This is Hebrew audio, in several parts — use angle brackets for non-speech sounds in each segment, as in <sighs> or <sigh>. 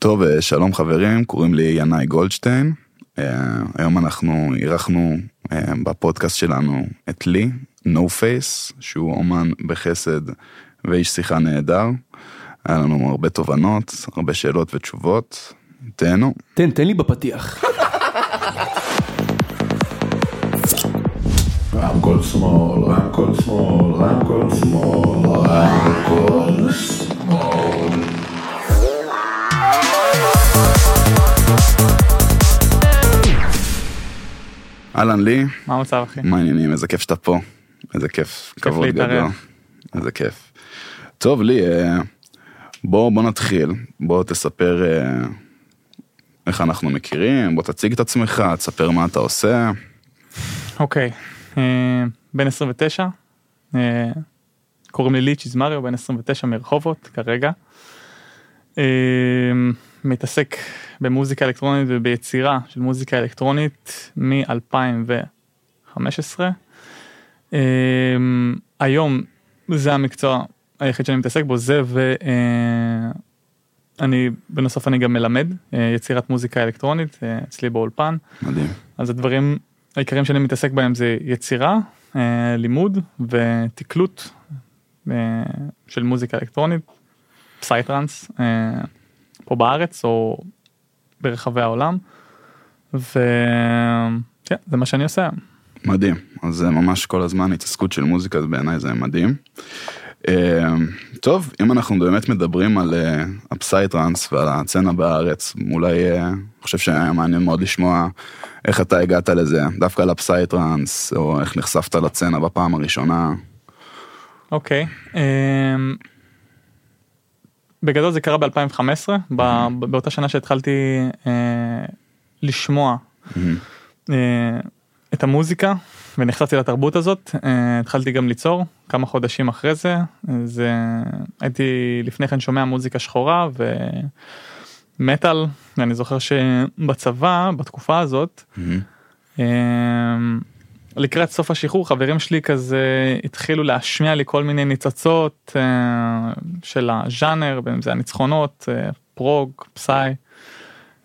טוב, אה, שלום חברים, קוראים לי ינאי גולדשטיין. אה, היום אנחנו אירחנו אה, בפודקאסט שלנו את לי, No Face, שהוא אומן בחסד ואיש שיחה נהדר. היה לנו הרבה תובנות, הרבה שאלות ותשובות. תהנו. תן, תן לי בפתיח. רמקול שמאל, רמקול שמאל, רמקול שמאל, רמקול שמאל. אהלן לי, מה המצב אחי? מה העניינים? איזה כיף שאתה פה. איזה כיף, כבוד גדול. איזה כיף. טוב, לי, אה, בוא, בוא נתחיל. בוא תספר אה, איך אנחנו מכירים, בוא תציג את עצמך, תספר מה אתה עושה. אוקיי, אה, בן 29, אה, קוראים לי ליצ'יז מריו, בן 29 מרחובות כרגע. מתעסק במוזיקה אלקטרונית וביצירה של מוזיקה אלקטרונית מ-2015. היום זה המקצוע היחיד שאני מתעסק בו, זה ואני בנוסף אני גם מלמד אה, יצירת מוזיקה אלקטרונית אה, אצלי באולפן. מדהים. אז הדברים העיקריים שאני מתעסק בהם זה יצירה, אה, לימוד ותקלוט אה, של מוזיקה אלקטרונית, פסייטרנס, אה, פה בארץ או ברחבי העולם. וכן, זה מה שאני עושה. מדהים. אז זה ממש כל הזמן התעסקות של מוזיקה, אז בעיניי זה מדהים. אה, טוב, אם אנחנו באמת מדברים על אה, הפסייטרנס ועל הסצנה בארץ, אולי, אה, אני חושב שהיה מעניין מאוד לשמוע איך אתה הגעת לזה, דווקא לפסייטרנס, או איך נחשפת לסצנה בפעם הראשונה. אוקיי. בגדול זה קרה ב-2015, באותה שנה שהתחלתי אה, לשמוע אה, את המוזיקה ונחשפתי לתרבות הזאת, אה, התחלתי גם ליצור כמה חודשים אחרי זה, זה הייתי לפני כן שומע מוזיקה שחורה ומטאל, ואני זוכר שבצבא, בתקופה הזאת, אמ, לקראת סוף השחרור חברים שלי כזה התחילו להשמיע לי כל מיני ניצוצות אה, של הז'אנר, בין זה הניצחונות, אה, פרוג, פסאי.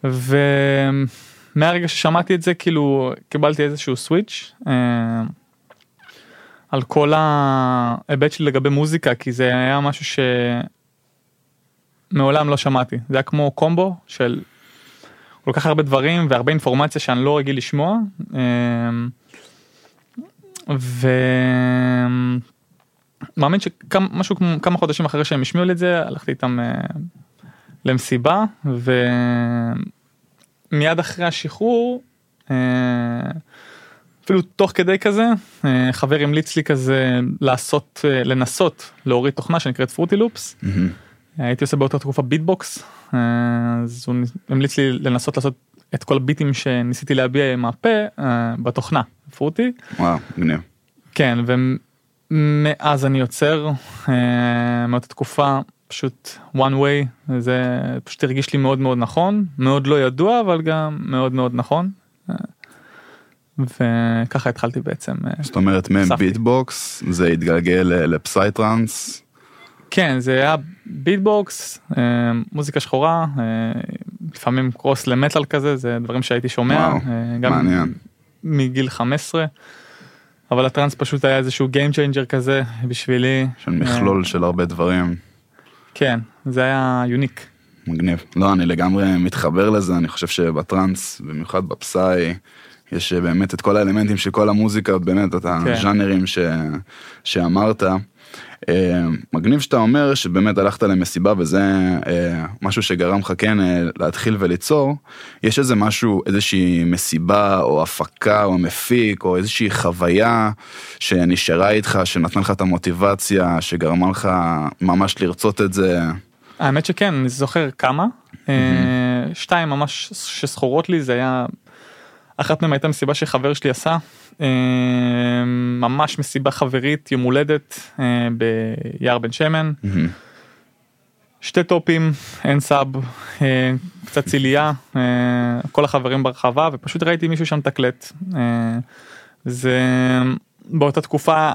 ומהרגע ששמעתי את זה כאילו קיבלתי איזשהו סוויץ' אה, על כל ההיבט שלי לגבי מוזיקה כי זה היה משהו שמעולם לא שמעתי זה היה כמו קומבו של כל כך הרבה דברים והרבה אינפורמציה שאני לא רגיל לשמוע. ומאמין שמשהו כמו כמה חודשים אחרי שהם השמיעו לי את זה הלכתי איתם אה, למסיבה ומיד אחרי השחרור אה, אפילו תוך כדי כזה אה, חבר המליץ לי כזה לעשות לנסות להוריד תוכנה שנקראת פרוטי לופס. הייתי עושה באותה תקופה ביטבוקס אז הוא המליץ לי לנסות לעשות את כל הביטים שניסיתי להביע עם הפה בתוכנה Fruity. וואו, מגניב. כן ומאז אני יוצר אה, מאותה תקופה פשוט one way זה פשוט הרגיש לי מאוד מאוד נכון מאוד לא ידוע אבל גם מאוד מאוד נכון. אה, וככה התחלתי בעצם. אה, זאת אומרת, מהם. ביטבוקס, זה התגלגל ל- לפסייטרנס. כן זה היה ביטבוקס אה, מוזיקה שחורה אה, לפעמים קרוס למטאל כזה זה דברים שהייתי שומע וואו, אה, גם מעניין. מגיל 15 אבל הטראנס פשוט היה איזשהו Game Changer כזה בשבילי של מכלול של הרבה דברים. כן זה היה יוניק מגניב. לא, אני לגמרי מתחבר לזה, אני חושב שבטראנס, במיוחד בפסאי, יש באמת את כל האלמנטים של כל המוזיקה, באמת, את כן. הז'אנרים ש... שאמרת. אה, מגניב שאתה אומר שבאמת הלכת למסיבה וזה אה, משהו שגרם לך כן אה, להתחיל וליצור. יש איזה משהו, איזושהי מסיבה או הפקה או מפיק או איזושהי חוויה שנשארה איתך, שנתנה לך את המוטיבציה, שגרמה לך ממש לרצות את זה. האמת שכן אני זוכר כמה אה, שתיים ממש שזכורות לי זה היה אחת מהן הייתה מסיבה שחבר שלי עשה ממש מסיבה חברית יום הולדת אה, ביער בן שמן. שתי טופים אין סאב אה, קצת ציליה אה, כל החברים ברחבה ופשוט ראיתי מישהו שם תקלט. אה, זה באותה תקופה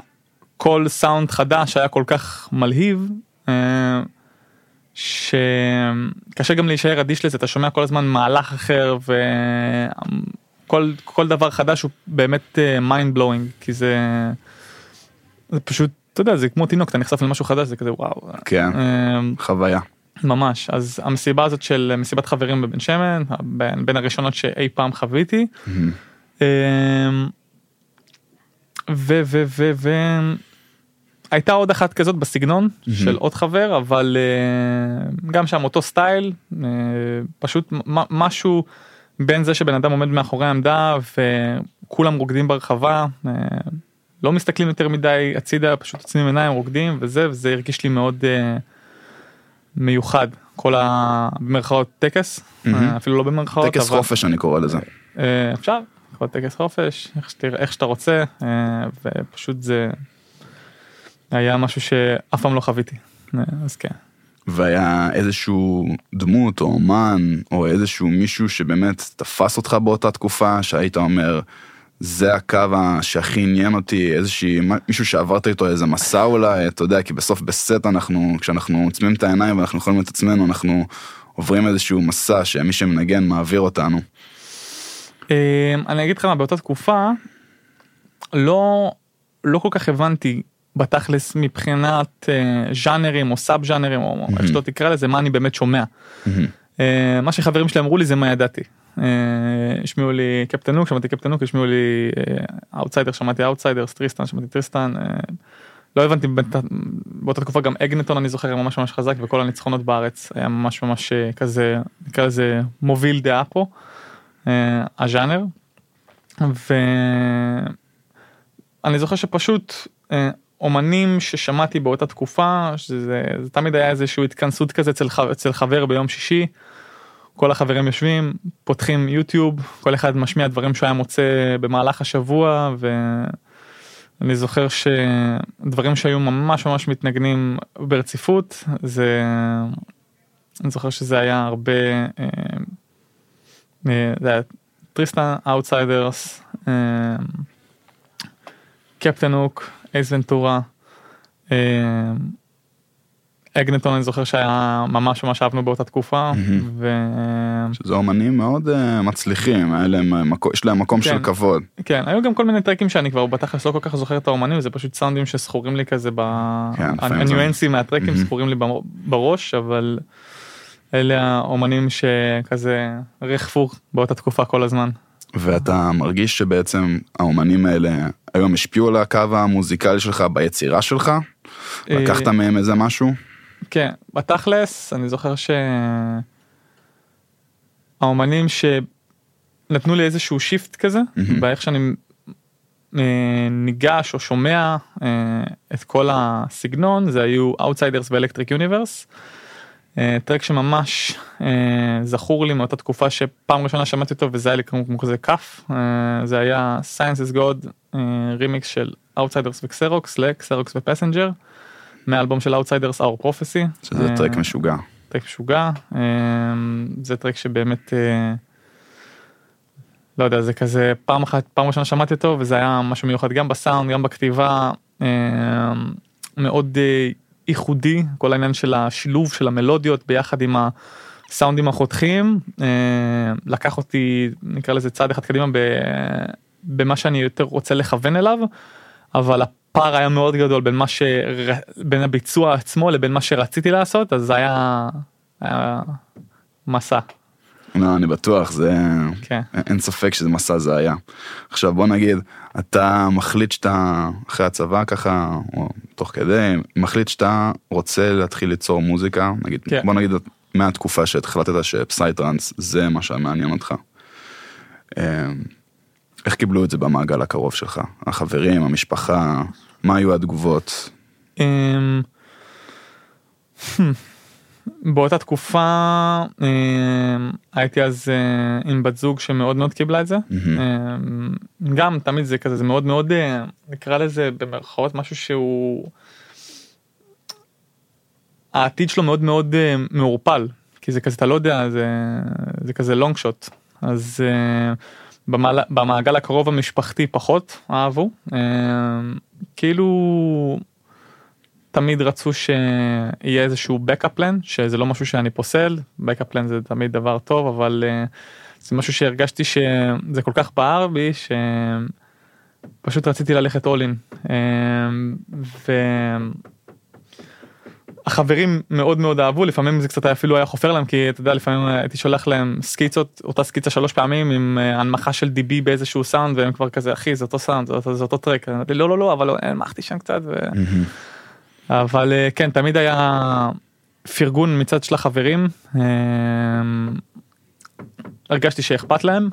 כל סאונד חדש היה כל כך מלהיב. אה, שקשה גם להישאר אדיש לזה אתה שומע כל הזמן מהלך אחר וכל כל דבר חדש הוא באמת mind blowing כי זה זה פשוט אתה יודע זה כמו תינוק אתה נחשף למשהו חדש זה כזה וואו כן, אמ, חוויה. ממש אז המסיבה הזאת של מסיבת חברים בבן שמן בין, בין הראשונות שאי פעם חוויתי. מהמם. אמ, ו ו ו ו הייתה עוד אחת כזאת בסגנון של עוד חבר אבל אה, גם שם אותו סטייל אה, פשוט משהו בין זה שבן אדם עומד מאחורי העמדה וכולם רוקדים ברחבה אה, לא מסתכלים יותר מדי הצידה פשוט עוצמים עיניים רוקדים וזה וזה הרגיש לי מאוד אה, מיוחד כל המרכאות טקס מהמם. אה, אפילו לא במרכאות טקס אבל- חופש אני קורא לזה. אפשר, להיות טקס חופש, איך שתראה, איך שאתה רוצה, ופשוט זה היה משהו שאף פעם לא חוויתי, אז כן. והיה איזשהו דמות או אומן או איזשהו מישהו שבאמת תפס אותך באותה תקופה שהיית אומר זה הקו שהכי עניין אותי איזושהי מישהו שעברת איתו איזה מסע אולי אתה יודע כי בסוף בסט אנחנו כשאנחנו עוצמים את העיניים ואנחנו יכולים את עצמנו אנחנו עוברים איזשהו מסע שמי שמנגן מעביר אותנו. אה, אני אגיד לך מה, באותה תקופה, לא, לא כל כך הבנתי בתכלס מבחינת אה, ז'אנרים או sub ז'אנרים או איך שלא תקרא לזה, מה אני באמת שומע. אה, מה שחברים שלי אמרו לי זה מה ידעתי. אה, השמיעו לי Captain Hook, שמעתי Captain Hook, השמיעו לי Outsiders, שמעתי Outsiders, Tristan, שמעתי טריסטן. לא הבנתי באותה תקופה גם אגנטון אני זוכר ממש ממש חזק וכל הניצחונות בארץ היה ממש ממש כזה נקרא לזה מוביל דעה פה הז'אנר. ואני זוכר שפשוט אומנים ששמעתי באותה תקופה שזה זה תמיד היה איזושהי התכנסות כזה אצל, אצל חבר ביום שישי. כל החברים יושבים פותחים יוטיוב כל אחד משמיע דברים שהוא היה מוצא במהלך השבוע ואני זוכר שדברים שהיו ממש ממש מתנגנים ברציפות זה אני זוכר שזה היה הרבה אה, אה, זה Tristan Outsiders Captain Hook Ace Ventura אה, אגנטון אני זוכר שהיה ממש ממש אהבנו באותה תקופה וכן שזה אומנים מאוד אה, מצליחים להם אה, יש להם מקום של כן. כבוד. כן, היו גם כל מיני טרקים שאני כבר בתכלס לא כל כך זוכר את האומנים זה פשוט סאונדים שזכורים לי כזה ב... כן, הניואנסים מהטרקים. זכורים לי בר- בראש אבל אלה האומנים שכזה ריחפו באותה תקופה כל הזמן. ואתה מרגיש שבעצם האומנים האלה היום השפיעו על הקו המוזיקלי שלך ביצירה שלך? לקחת אה, מהם איזה משהו? כן, בתכלס אני זוכר שהאומנים שנתנו לי איזשהו שיפט כזה. באיך שאני אה, ניגש או שומע אה, את כל הסגנון, זה היו Outsiders ו Electric Universe. טרק שממש אה, זכור לי מאותה תקופה שפעם ראשונה שמעתי אותו וזה היה לי כמו, כזה כאפה, אה, זה היה Science is God, אה, רימיקס של Outsiders וקסרוקס לקסרוקס ופסנג'ר. מהאלבום של Outsiders Our Prophecy. שזה אה, טרק משוגע. טרק משוגע. אה, זה טרק שבאמת, אה, לא יודע, זה כזה פעם אחת, פעם ראשונה שמעתי אותו וזה היה משהו מיוחד גם בסאונד, גם בכתיבה, אה, מאוד אה, ייחודי, כל העניין של השילוב של המלודיות ביחד עם הסאונדים החותכים, אה, לקח אותי, נקרא לזה צעד אחד קדימה ב- במה שאני יותר רוצה לכוון אליו, אבל הפער היה מאוד גדול בין מה ש... בין הביצוע עצמו לבין מה שרציתי לעשות, אז זה היה, היה מסע, לא, אני בטוח, זה... כן. אין ספק שזה מסע זה היה. עכשיו בוא נגיד, אתה מחליט שאתה אחרי הצבא ככה, או תוך כדי, מחליט שאתה רוצה להתחיל ליצור מוזיקה, נגיד, כן. בוא נגיד מהתקופה שהחלטת שפסייטרנס זה מה שמעניין אותך. אה, איך קיבלו את זה במעגל הקרוב שלך? החברים, המשפחה, מה היו התגובות? אמ, באותה תקופה אמ, הייתי אז אה, עם בת זוג שמאוד מאוד קיבלה את זה. אמ, גם תמיד זה כזה זה מאוד מאוד אה, נקרא לזה במרכאות משהו שהוא העתיד שלו מאוד מאוד אה, מעורפל. כי זה כזה אתה לא יודע זה זה כזה לונג שוט אז אה, במעגל הקרוב המשפחתי פחות אהבו. אה, כאילו תמיד רצו שיהיה איזשהו backup plan שזה לא משהו שאני פוסל backup plan זה תמיד דבר טוב אבל אה, זה משהו שהרגשתי שזה כל כך בער בי שפשוט רציתי ללכת all in. אה, החברים מאוד מאוד אהבו לפעמים זה קצת אפילו היה חופר להם כי אתה יודע לפעמים הייתי שולח להם סקיצות אותה סקיצה שלוש פעמים עם אה, הנמכה של דיבי באיזשהו סאונד והם כבר כזה אחי זה אותו סאונד זה אותו, זה אותו טרק לא לא לא אבל הנמכתי שם קצת ו... אבל אה, כן תמיד היה פרגון מצד של החברים אה, הרגשתי שאכפת להם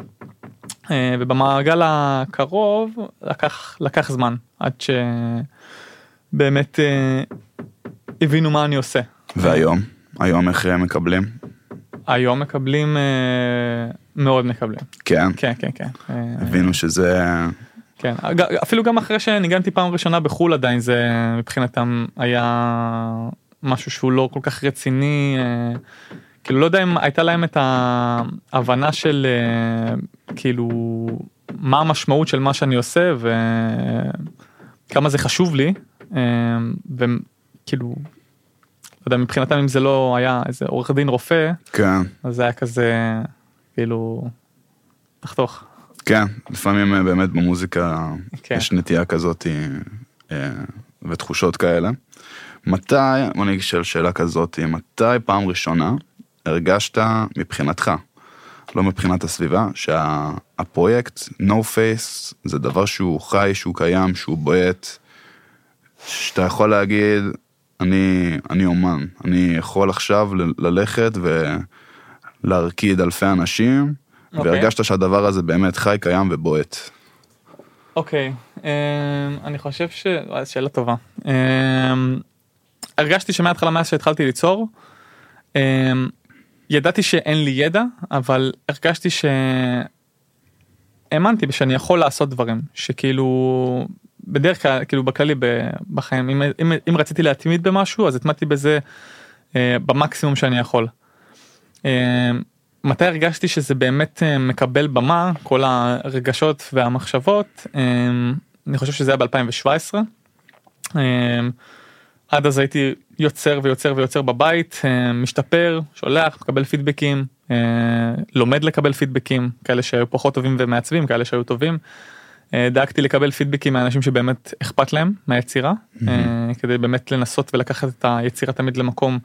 ובמעגל הקרוב לקח לקח זמן עד שבאמת הבינו מה אני עושה. והיום? היום איך מקבלים? היום מקבלים אה, מאוד מקבלים. כן? כן כן כן. אה, הבינו שזה... כן אפילו גם אחרי שניגנתי פעם ראשונה בחו"ל עדיין זה מבחינתם היה משהו שהוא לא כל כך רציני אה, כאילו לא יודע אם הייתה להם את ההבנה של אה, כאילו מה המשמעות של מה שאני עושה וכמה זה חשוב לי אה, וכאילו לא יודע מבחינתם אם זה לא היה איזה עורך דין רופא כן. אז זה היה כזה כאילו תחתוך. כן, לפעמים אה, באמת במוזיקה כן. יש נטייה כזאת אה, ותחושות כאלה. מתי, בוא אני אשאל שאלה כזאת, מתי פעם ראשונה הרגשת מבחינתך, לא מבחינת הסביבה, שהפרויקט No Face זה דבר שהוא חי, שהוא קיים, שהוא בועט, שאתה יכול להגיד, אני, אני אומן, אני יכול עכשיו ללכת ולהרקיד אלפי אנשים, אוקיי. והרגשת שהדבר הזה באמת חי, קיים ובועט. אוקיי, אמ, אני חושב ש... וואי, שאלה טובה. אמ, הרגשתי שמההתחלה מאז שהתחלתי ליצור, אמ, ידעתי שאין לי ידע, אבל הרגשתי ש... האמנתי שאני יכול לעשות דברים, שכאילו בדרך כלל, כאילו בכללי בחיים, אם, אם, אם רציתי להתמיד במשהו, אז התמדתי בזה אה, במקסימום שאני יכול. אה, מתי הרגשתי שזה באמת אה, מקבל במה כל הרגשות והמחשבות אה, אני חושב שזה היה ב2017. עד אז הייתי יוצר ויוצר ויוצר בבית אה, משתפר שולח מקבל פידבקים אה, לומד לקבל פידבקים כאלה שהיו פחות טובים ומעצבים כאלה שהיו טובים. אה, דאגתי לקבל פידבקים מאנשים שבאמת אכפת להם מהיצירה אה, כדי באמת לנסות ולקחת את היצירה תמיד למקום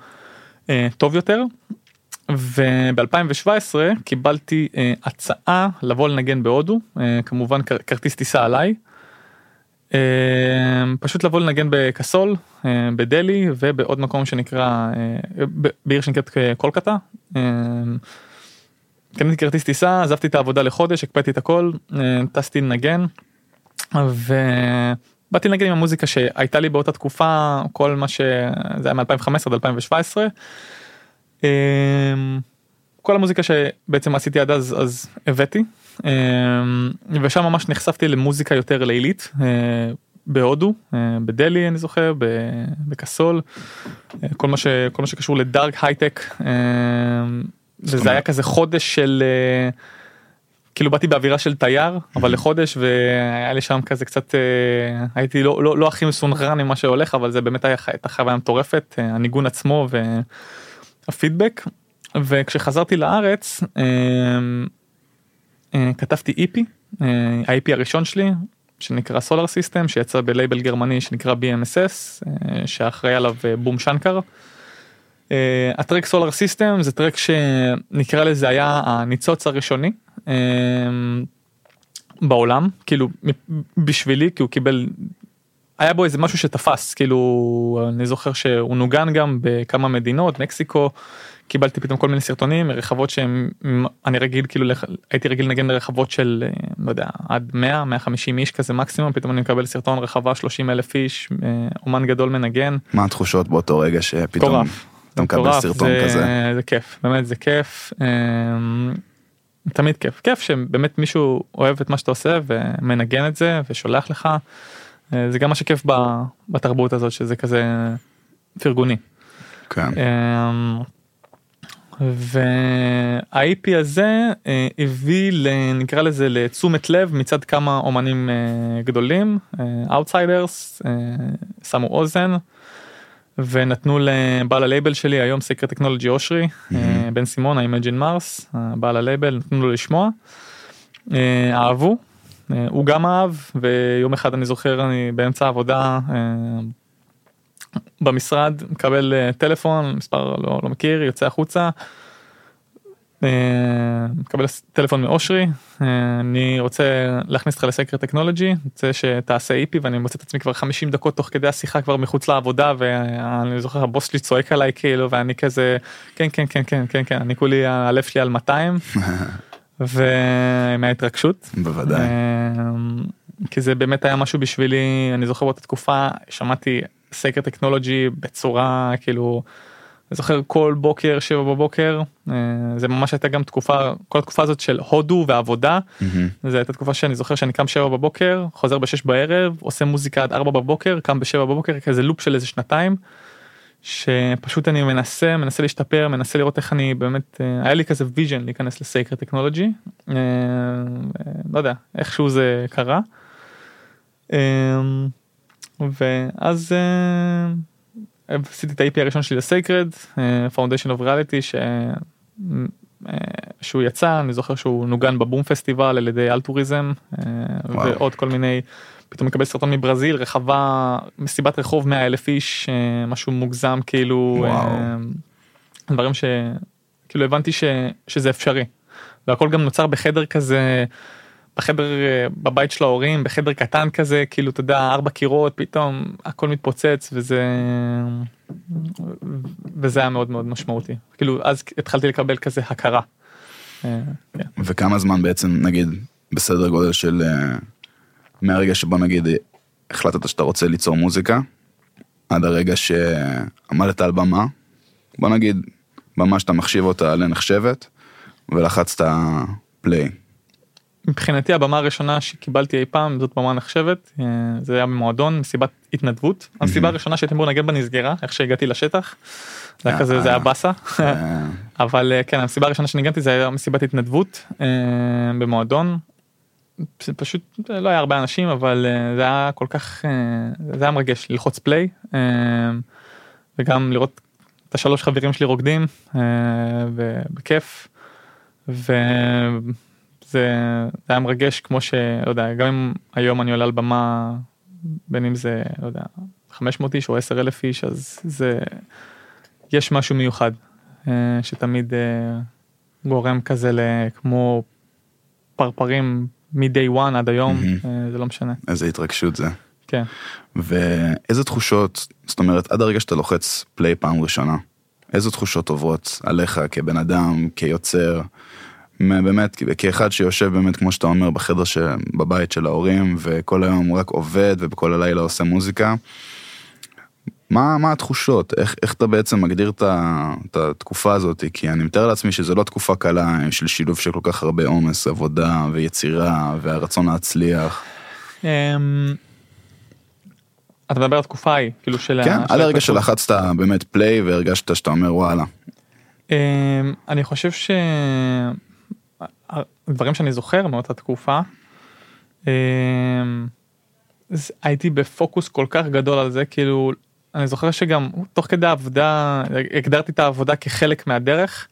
אה, טוב יותר. וב-2017 קיבלתי אה, הצעה לבוא לנגן בהודו אה, כמובן כר- כרטיס טיסה עליי. אה, פשוט לבוא לנגן בקסול אה, בדלי ובעוד מקום שנקרא אה, בעיר שנקראת אה, קולקטה. אה, קניתי כרטיס טיסה עזבתי את העבודה לחודש הקפאתי את הכל אה, טסתי לנגן. ובאתי לנגן עם המוזיקה שהייתה לי באותה תקופה כל מה שזה היה מ-2015 עד 2017. אמ, כל המוזיקה שבעצם עשיתי עד אז אז הבאתי. אמ, ושם ממש נחשפתי למוזיקה יותר לילית אה, בהודו אה, בדלי אני זוכר בקסול אה, כל מה שכל מה שקשור ל dark hi-tech. אמ, וזה היה כזה חודש של כאילו באתי באווירה של תייר אבל לחודש והיה לי שם כזה קצת הייתי לא לא לא הכי מסונכרן עם מה שהולך אבל זה באמת היה הייתה חוויה מטורפת הניגון עצמו והפידבק וכשחזרתי לארץ אה, אה, כתבתי EP אה, ה- EP הראשון שלי שנקרא Solar System שיצא בלייבל גרמני שנקרא BMSS אה, שאחראי עליו Boom Shankar. הטרק סולר סיסטם זה טרק שנקרא לזה היה הניצוץ הראשוני בעולם כאילו בשבילי כי הוא קיבל היה בו איזה משהו שתפס כאילו אני זוכר שהוא נוגן גם בכמה מדינות מקסיקו קיבלתי פתאום כל מיני סרטונים רחבות שהם אני רגיל כאילו הייתי רגיל לנגן לרחבות של אה, לא יודע עד 100 150 איש כזה מקסימום פתאום אני מקבל סרטון רחבה 30 אלף איש אה, אומן גדול מנגן מה התחושות באותו רגע שפתאום מטורף. אתה מקבל מטורף, סרטון זה, כזה? זה כיף באמת זה כיף אמ, תמיד כיף כיף שבאמת מישהו אוהב את מה שאתה עושה ומנגן את זה ושולח לך אה, זה גם מה שכיף ב- בתרבות הזאת שזה כזה פרגוני. כן. אמ, וה-IP הזה אה, הביא נקרא לזה לתשומת לב מצד כמה אומנים אה, גדולים, Outsiders, שמו אוזן ונתנו לבעל הלייבל שלי היום Sacred Technology אושרי אה, בן סימון ה Imagine Mars בעל הלייבל נתנו לו לשמוע. אה, אהבו אה, הוא גם אהב ויום אחד אני זוכר אני באמצע העבודה אה, במשרד מקבל אה, טלפון מספר לא, לא מכיר יוצא החוצה. אה, מקבל טלפון מאושרי אה, אני רוצה להכניס אותך לסקר טכנולוגי רוצה שתעשה איפי ואני מוצא את עצמי כבר 50 דקות תוך כדי השיחה כבר מחוץ לעבודה ואני זוכר הבוס שלי צועק עליי כאילו ואני כזה כן כן כן כן כן כן אני כולי הלב שלי על 200 <laughs> ומההתרגשות. בוודאי. אמ, כי זה באמת היה משהו בשבילי אני זוכר באותה תקופה שמעתי סקר טכנולוגי בצורה כאילו. אני זוכר כל בוקר שבע בבוקר אה, זה ממש הייתה גם תקופה כל התקופה הזאת של הודו ועבודה מהמם. זו הייתה תקופה שאני זוכר שאני קם שבע בבוקר חוזר בשש בערב עושה מוזיקה עד ארבע בבוקר קם בשבע בבוקר כזה לופ של איזה שנתיים. שפשוט אני מנסה מנסה להשתפר מנסה לראות איך אני באמת אה, היה לי כזה vision להיכנס ל Sacred Technology אה, לא יודע איכשהו זה קרה. אה, ואז עשיתי את ה- EP הראשון שלי ל Sacred Foundation of Reality שהוא יצא אני זוכר שהוא נוגן ב Boom Festival על ידי Altruism וואו. ועוד כל מיני פתאום מקבל סרטון מברזיל רחבה מסיבת רחוב 100 אלף איש אה, משהו מוגזם כאילו וואו. אה, דברים שכאילו הבנתי ש, שזה אפשרי והכל גם נוצר בחדר כזה בחדר אה, בבית של ההורים בחדר קטן כזה כאילו אתה יודע ארבע קירות פתאום הכל מתפוצץ וזה וזה היה מאוד מאוד משמעותי כאילו אז התחלתי לקבל כזה הכרה. כן. וכמה זמן בעצם נגיד בסדר גודל של מהרגע שבו נגיד החלטת שאתה רוצה ליצור מוזיקה עד הרגע שעמדת על במה בוא נגיד במה שאתה מחשיב אותה לנחשבת ולחצת פליי. מבחינתי הבמה הראשונה שקיבלתי אי פעם זאת במה נחשבת אה, זה היה במועדון מסיבת התנדבות המסיבה הראשונה שהייתי אמור לנגן בה נסגרה איך שהגעתי לשטח. זה היה כזה זה היה באסה אה, <laughs> אבל אה, כן המסיבה הראשונה שניגנתי זה היה מסיבת התנדבות אה, במועדון. זה פשוט לא היה הרבה אנשים אבל אה, זה היה כל כך אה, זה היה מרגש ללחוץ פליי אה, וגם לראות את השלוש חברים שלי רוקדים ובכיף. וזה זה היה מרגש כמו שלא יודע גם אם היום אני עולה על במה בין אם זה לא יודע 500 איש או 10 אלף איש אז זה יש משהו מיוחד שתמיד גורם כזה לכמו פרפרים מ-day one עד היום. אה, זה לא משנה איזה התרגשות זה. כן. ואיזה תחושות, זאת אומרת, עד הרגע שאתה לוחץ פליי פעם ראשונה, איזה תחושות עוברות עליך כבן אדם, כיוצר, באמת, כאחד שיושב באמת, כמו שאתה אומר, בחדר ש... בבית של ההורים, וכל היום רק עובד, וכל הלילה עושה מוזיקה. מה, מה התחושות? איך, איך אתה בעצם מגדיר את, את התקופה הזאת? כי אני מתאר לעצמי שזו לא תקופה קלה של שילוב של כל כך הרבה עומס, עבודה ויצירה והרצון להצליח. אמ, אתה מדבר על התקופה ההיא כאילו של כן, של עד הרגע. שלחצת באמת פליי והרגשת שאתה אומר וואלה. אמ, אני חושב שהדברים שאני זוכר מאותה תקופה אמ, הייתי בפוקוס כל כך גדול על זה כאילו אני זוכר שגם תוך כדי העבודה הגדרתי את העבודה כחלק מהדרך.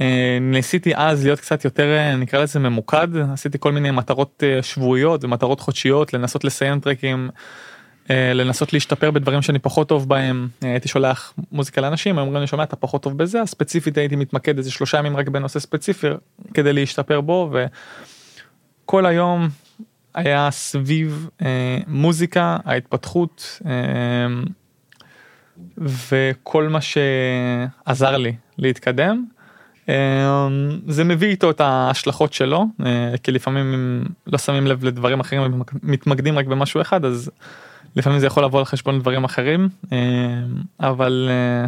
אה, ניסיתי אז להיות קצת יותר אה, נקרא לזה ממוקד עשיתי כל מיני מטרות אה, שבועיות ומטרות חודשיות לנסות לסיים טרקים לנסות להשתפר בדברים שאני פחות טוב בהם הייתי שולח מוזיקה לאנשים אומרים לי שומע אתה פחות טוב בזה ספציפית הייתי מתמקד איזה שלושה ימים רק בנושא ספציפי כדי להשתפר בו וכל היום היה סביב מוזיקה ההתפתחות וכל מה שעזר לי להתקדם. אה, זה מביא איתו את ההשלכות שלו אה, כי לפעמים אם לא שמים לב לדברים אחרים ומתמקדים רק במשהו אחד אז לפעמים זה יכול לבוא על חשבון דברים אחרים אה, אבל אה,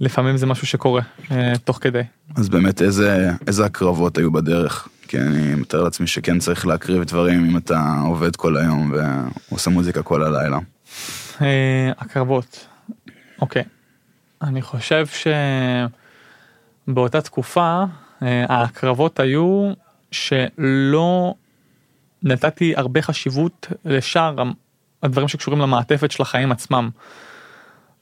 לפעמים זה משהו שקורה אה, תוך כדי. אז באמת איזה, איזה הקרבות היו בדרך? כי אני מתאר לעצמי שכן צריך להקריב דברים אם אתה עובד כל היום ועושה מוזיקה כל הלילה. הקרבות. אוקיי. אני חושב שבאותה תקופה אה, הקרבות היו שלא נתתי הרבה חשיבות לשאר הדברים שקשורים למעטפת של החיים עצמם.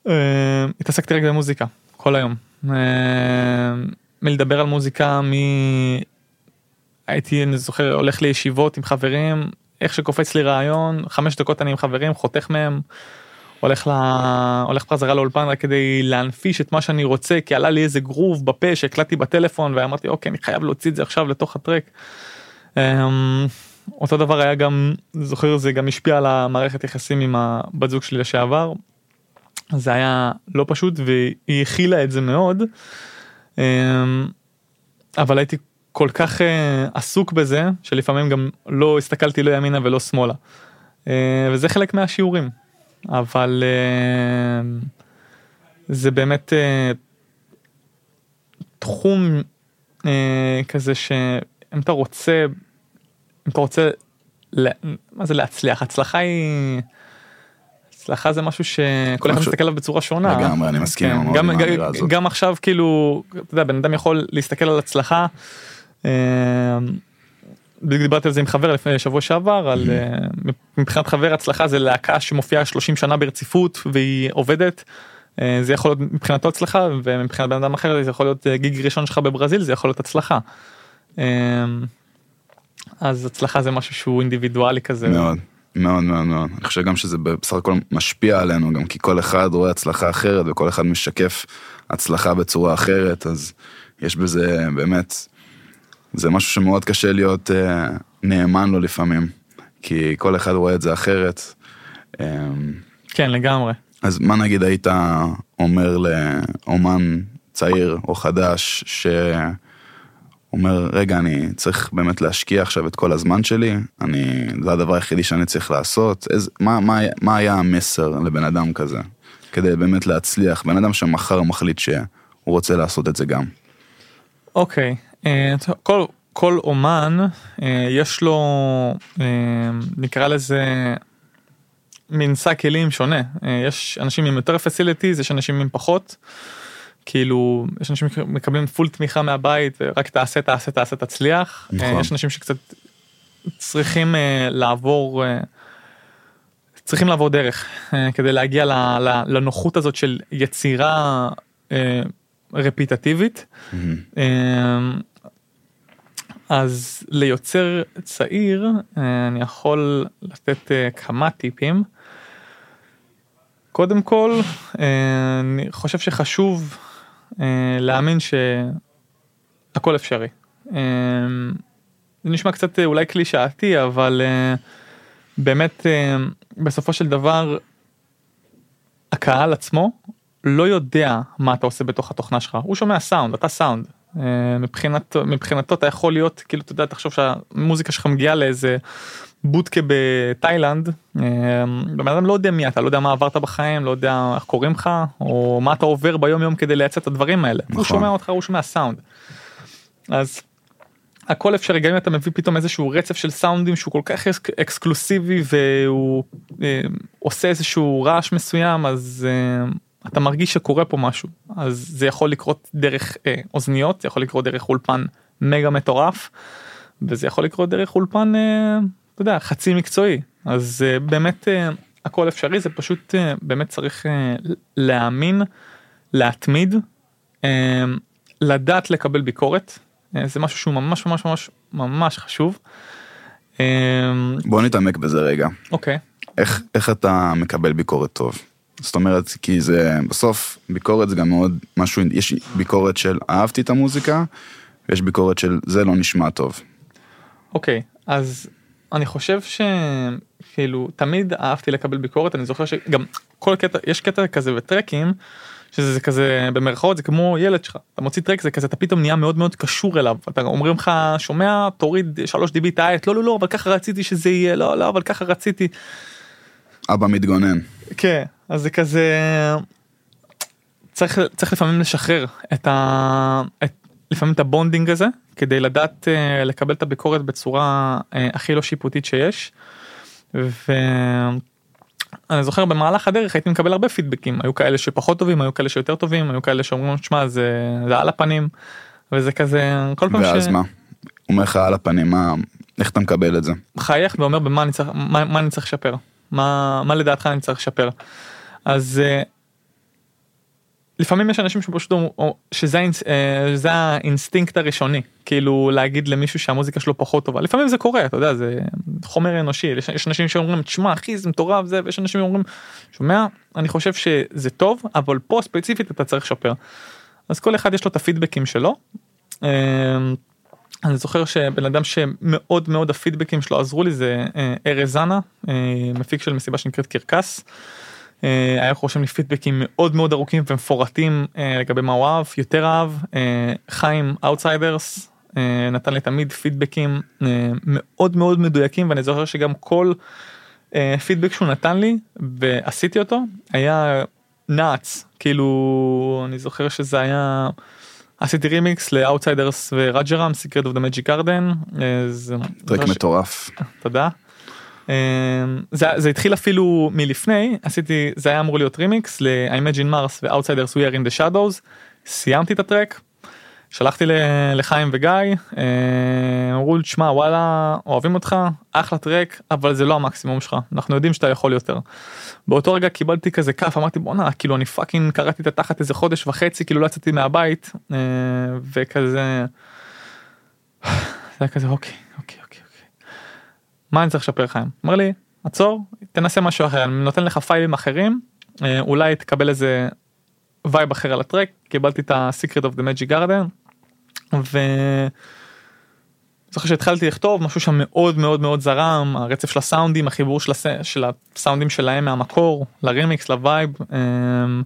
אה, התעסקתי רגע במוזיקה כל היום. אה, מלדבר על מוזיקה מ... הייתי אני זוכר הולך לישיבות עם חברים איך שקופץ לי רעיון חמש דקות אני עם חברים חותך מהם. הולך ל... הולך בחזרה לאולפן רק כדי להנפיש את מה שאני רוצה כי עלה לי איזה גרוב בפה שהקלטתי בטלפון ואמרתי אוקיי אני חייב להוציא את זה עכשיו לתוך הטרק. אמ, אותו דבר היה גם זוכר זה גם השפיע על המערכת יחסים עם הבת זוג שלי לשעבר. זה היה לא פשוט והיא הכילה את זה מאוד. אמ, אבל הייתי כל כך אה, עסוק בזה שלפעמים גם לא הסתכלתי לא ימינה ולא שמאלה. אה, וזה חלק מהשיעורים. אבל אה, זה באמת תחום כזה שאם אתה רוצה אם אתה רוצה מה זה להצליח הצלחה היא. הצלחה זה משהו שכל אחד מסתכל עליו בצורה שונה. לגמרי, אני מסכים כן, גם. גם עכשיו כאילו, אתה יודע, בן אדם יכול להסתכל על הצלחה. דיברתי על זה עם חבר לפני שבוע שעבר, על אה, מבחינת חבר הצלחה זה להקה שמופיעה 30 שנה ברציפות והיא עובדת. אה, זה יכול להיות מבחינתו הצלחה ומבחינת בן אדם אחר זה יכול להיות אה, גיג ראשון שלך בברזיל זה יכול להיות הצלחה. אז הצלחה זה משהו שהוא אינדיבידואלי כזה. מאוד, מאוד מאוד מאוד. אני חושב גם שזה בסך הכל משפיע עלינו גם כי כל אחד רואה הצלחה אחרת וכל אחד משקף הצלחה בצורה אחרת, אז יש בזה באמת, זה משהו שמאוד קשה להיות אה, נאמן לו לפעמים, כי כל אחד רואה את זה אחרת. אה, כן לגמרי. אז מה נגיד היית אומר לאומן צעיר או חדש שאומר רגע אני צריך באמת להשקיע עכשיו את כל הזמן שלי אני זה הדבר היחידי שאני צריך לעשות איזה מה מה מה היה המסר לבן אדם כזה כדי באמת להצליח בן אדם שמחר מחליט שהוא רוצה לעשות את זה גם. אוקיי, טוב, כל, כל אומן אה, יש לו אה, נקרא לזה מנסה כלים שונה אה, יש אנשים עם יותר פסיליטיז יש אנשים עם פחות. כאילו יש אנשים שמקבלים פול תמיכה מהבית ורק תעשה תעשה תעשה תצליח נכון. אה, יש אנשים שקצת צריכים אה, לעבור אה, צריכים לעבור דרך אה, כדי להגיע לנוחות הזאת של יצירה אה, רפיטטיבית. אה, אז ליוצר צעיר אה, אני יכול לתת אה, כמה טיפים. קודם כל אה, אני חושב שחשוב להאמין שהכל אפשרי. אה, זה נשמע קצת אולי קלישאתי אבל באמת בסופו של דבר הקהל עצמו לא יודע מה אתה עושה בתוך התוכנה שלך הוא שומע סאונד אתה סאונד אה, מבחינת מבחינתו אתה יכול להיות כאילו אתה יודע תחשוב שהמוזיקה שלך מגיעה לאיזה בודקה בתאילנד אה, בן אדם לא יודע מי אתה לא יודע מה עברת בחיים לא יודע איך קוראים לך או מה אתה עובר ביום יום כדי לייצר את הדברים האלה הוא נכון. שומע אותך הוא שומע סאונד. אז הכל אפשרי גם אם אתה מביא פתאום איזשהו רצף של סאונדים שהוא כל כך אקס- אקסקלוסיבי והוא אה, עושה איזשהו רעש מסוים אז אה, אתה מרגיש שקורה פה משהו אז זה יכול לקרות דרך אה, אוזניות זה יכול לקרות דרך אולפן מגה מטורף וזה יכול לקרות דרך אולפן אה, אתה יודע חצי מקצועי אז אה, באמת אה, הכל אפשרי זה פשוט אה, באמת צריך אה, להאמין להתמיד אה, לדעת לקבל ביקורת אה, זה משהו שהוא ממש ממש ממש ממש חשוב. אה, בוא נתעמק בזה רגע אוקיי איך איך אתה מקבל ביקורת טוב. זאת אומרת כי זה בסוף ביקורת זה גם מאוד משהו יש ביקורת של אהבתי את המוזיקה ויש ביקורת של זה לא נשמע טוב. אוקיי אז אני חושב שכאילו תמיד אהבתי לקבל ביקורת אני זוכר שגם כל קטע יש קטע כזה בטרקים שזה כזה במרכאות זה כמו ילד שלך אתה מוציא טרק זה כזה אתה פתאום נהיה מאוד מאוד קשור אליו אתה אומרים לך שומע תוריד 3 dB את לא לא לא אבל ככה רציתי שזה יהיה לא לא אבל ככה רציתי אבא מתגונן. כן אז זה כזה צריך צריך לפעמים לשחרר את ה... את, לפעמים את ה bonding הזה כדי לדעת אה, לקבל את הביקורת בצורה אה, הכי לא שיפוטית שיש. ואני זוכר במהלך הדרך הייתי מקבל הרבה פידבקים היו כאלה שפחות טובים היו כאלה שיותר טובים היו כאלה שאומרים שמע זה, זה על הפנים וזה כזה כל פעם ואז מה? הוא אומר לך על הפנים מה איך אתה מקבל את זה. מחייך ואומר במה אני צריך מה, מה אני צריך לשפר מה מה לדעתך אני צריך לשפר אז אה, לפעמים יש אנשים שפשוט או- או- שזה אה, זה האינסטינקט הראשוני כאילו להגיד למישהו שהמוזיקה שלו פחות טובה לפעמים זה קורה אתה יודע זה חומר אנושי יש, יש אנשים שאומרים תשמע אחי זה מטורף זה ויש אנשים שאומרים שמע אני חושב שזה טוב אבל פה ספציפית אתה צריך לשפר. אז כל אחד יש לו את הפידבקים שלו. אני זוכר שבן אדם שמאוד מאוד הפידבקים שלו עזרו לי זה אה, ארז זנה אה, מפיק של מסיבה שנקראת קרקס. אה, היה רושם לי פידבקים מאוד מאוד ארוכים ומפורטים לגבי מה הוא אהב יותר אהב אה, חיים Outsiders נתן לי תמיד פידבקים מאוד מאוד מדויקים ואני זוכר שגם כל פידבק שהוא נתן לי ועשיתי אותו היה nuts כאילו אני זוכר שזה היה עשיתי רימיקס ל Outsiders ו Raja Ram Secret of the Magic Garden. טרק מטורף. תודה. אמ, זה, זה התחיל אפילו מלפני עשיתי זה היה אמור להיות רימיקס ל-Imagine Mars ו-Outsiders We are in the Shadows סיימתי את הטרק. שלחתי לחיים וגיא אה, אמרו תשמע וואלה אוהבים אותך אחלה טרק אבל זה לא המקסימום שלך אנחנו יודעים שאתה יכול יותר. באותו רגע קיבלתי כזה כאפה אמרתי בואנה כאילו אני פאקינג קראתי את התחת איזה חודש וחצי כאילו לא יצאתי מהבית אה, וכזה. <sighs> זה היה כזה אוקיי אוקיי אוקיי אוקיי. מה אני צריך לשפר חיים? אומר לי עצור תנסה משהו אחר אני נותן לך פיילים אחרים אה, אולי תקבל איזה vibe אחר על הטרק קיבלתי את ה-Secret of the Magic Garden ו... זוכר שהתחלתי לכתוב משהו שם מאוד מאוד מאוד זרם הרצף של הסאונדים החיבור של, הס... של הסאונדים שלהם מהמקור לרימיקס ל vibe אמ,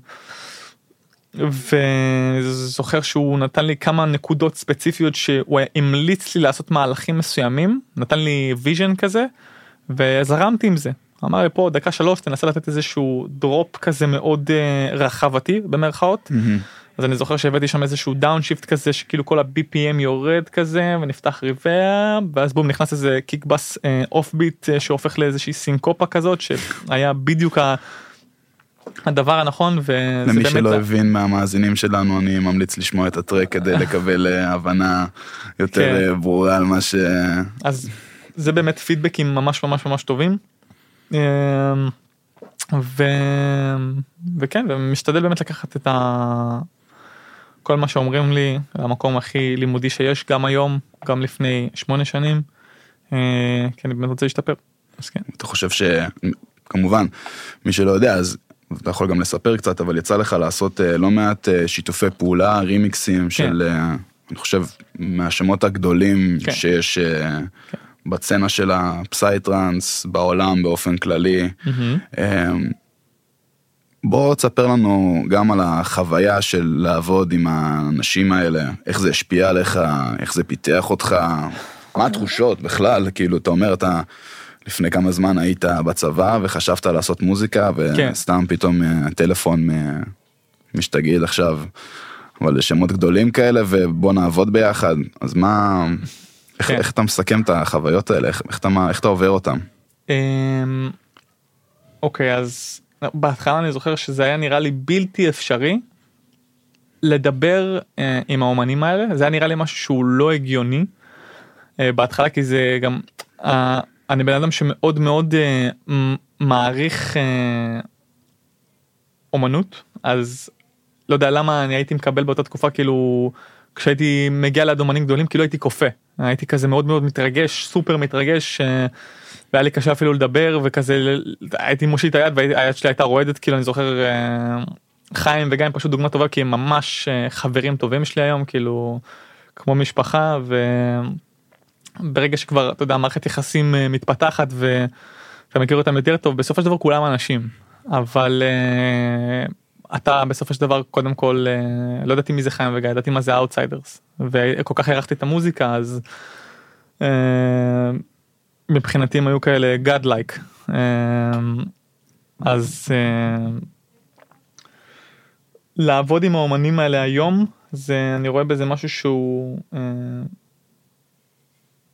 וזוכר שהוא נתן לי כמה נקודות ספציפיות שהוא המליץ לי לעשות מהלכים מסוימים נתן לי vision כזה וזרמתי עם זה. אמר לי פה דקה שלוש תנסה לתת איזשהו drop כזה מאוד uh, רחבתי במרכאות אז אני זוכר שהבאתי שם איזשהו downshift כזה שכאילו כל ה-BPM יורד כזה ונפתח reverb ואז בום נכנס איזה kick bass off beat שהופך לאיזושהי סינקופה כזאת שהיה בדיוק ה... הדבר הנכון וזה למי שלא זה- הבין מהמאזינים שלנו אני ממליץ לשמוע את הטרק כדי <laughs> לקבל אה, הבנה יותר כן. אה, ברורה על מה ש... אז זה באמת פידבקים ממש ממש ממש טובים. אמ, ו... וכן ומשתדל באמת לקחת את ה... כל מה שאומרים לי המקום הכי לימודי שיש גם היום גם לפני שמונה שנים אה, כי אני באמת רוצה להשתפר. אז כן. אתה חושב שכמובן מי שלא יודע אז אתה יכול גם לספר קצת אבל יצא לך לעשות אה, לא מעט אה, שיתופי פעולה רימיקסים של אה, אני חושב מהשמות הגדולים כן. שיש אה, בסצנה של הפסייטרנס בעולם באופן כללי. אה, בוא תספר לנו גם על החוויה של לעבוד עם האנשים האלה, איך זה השפיע עליך, איך זה פיתח אותך, מה התחושות בכלל, כאילו אתה אומר אתה לפני כמה זמן היית בצבא וחשבת לעשות מוזיקה כן. וסתם פתאום אה, הטלפון אה, מה שתגיד עכשיו, אבל שמות גדולים כאלה ובוא נעבוד ביחד, אז מה, איך, כן. איך אתה מסכם את החוויות האלה, איך, איך, אתה, איך אתה עובר אותם? אמ, אוקיי אז בהתחלה אני זוכר שזה היה נראה לי בלתי אפשרי לדבר אה, עם האומנים האלה. זה היה נראה לי משהו שהוא לא הגיוני אה, בהתחלה כי זה גם אה, אני בן אדם שמאוד מאוד אה, מעריך אה, אומנות אז לא יודע למה אני הייתי מקבל באותה תקופה כאילו כשהייתי מגיע ליד אומנים גדולים כאילו הייתי כופה. הייתי כזה מאוד מאוד מתרגש סופר מתרגש אה, והיה לי קשה אפילו לדבר וכזה הייתי מושיט היד והיד שלי הייתה רועדת כאילו אני זוכר אה, חיים וגיא פשוט דוגמה טובה כי הם ממש אה, חברים טובים שלי היום כאילו כמו משפחה וברגע שכבר אתה יודע מערכת יחסים אה, מתפתחת ואתה מכיר אותם יותר טוב בסופו של דבר כולם אנשים אבל אתה בסופו של דבר קודם כל לא ידעתי מי זה חיים וגיא ידעתי מה זה ה Outsiders וכל כך הערכתי את המוזיקה אז. מבחינתי הם היו כאלה God like אז אה, לעבוד עם האומנים האלה היום זה אני רואה בזה משהו שהוא אה,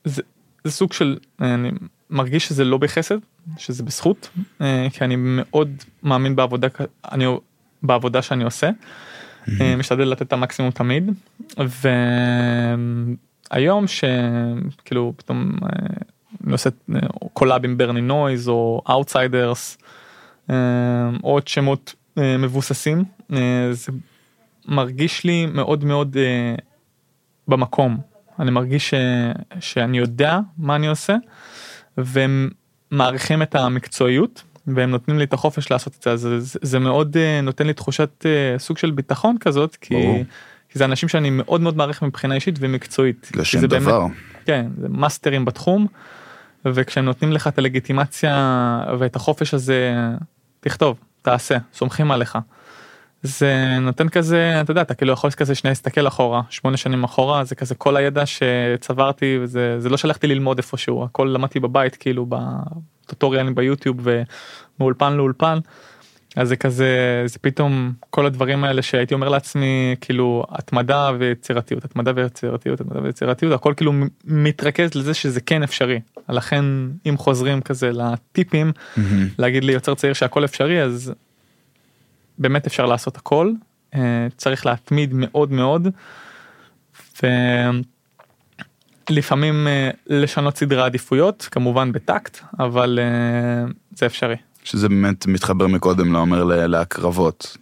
זה, זה סוג של אני מרגיש שזה לא בחסד שזה בזכות כי אני מאוד מאמין בעבודה אני בעבודה שאני עושה. משתדל לתת את המקסימום תמיד. והיום שכאילו פתאום אה, עושה אה, collab עם Burn in Noise או Outsiders עוד שמות אה, מבוססים אה, זה מרגיש לי מאוד מאוד אה, במקום. אני מרגיש ש, שאני יודע מה אני עושה והם מעריכים את המקצועיות והם נותנים לי את החופש לעשות את זה אז זה, זה מאוד אה, נותן לי תחושת אה, סוג של ביטחון כזאת כי, ברור. כי זה אנשים שאני מאוד מאוד מעריך מבחינה אישית ומקצועית. לשם זה באמת- דבר. כן, זה מאסטרים בתחום, וכשהם נותנים לך את הלגיטימציה ואת החופש הזה, תכתוב, תעשה, סומכים עליך. זה נותן כזה, אתה יודע, אתה כאילו יכול כזה שנייה להסתכל אחורה, שמונה שנים אחורה, זה כזה כל הידע שצברתי, וזה זה לא שלחתי ללמוד איפשהו, הכל למדתי בבית, כאילו בטוטוריאלים ביוטיוב ומאולפן לאולפן. אז זה כזה זה פתאום כל הדברים האלה שהייתי אומר לעצמי כאילו התמדה ויצירתיות התמדה ויצירתיות התמדה ויצירתיות הכל כאילו מתרכז לזה שזה כן אפשרי לכן אם חוזרים כזה לטיפים מהמם. להגיד לי יוצר צעיר שהכל אפשרי אז באמת אפשר לעשות הכל אה, צריך להתמיד מאוד מאוד. ולפעמים אה, לשנות סדרי עדיפויות כמובן בטקט אבל אה, זה אפשרי. שזה באמת מתחבר מקודם לאומר ל- להקרבות.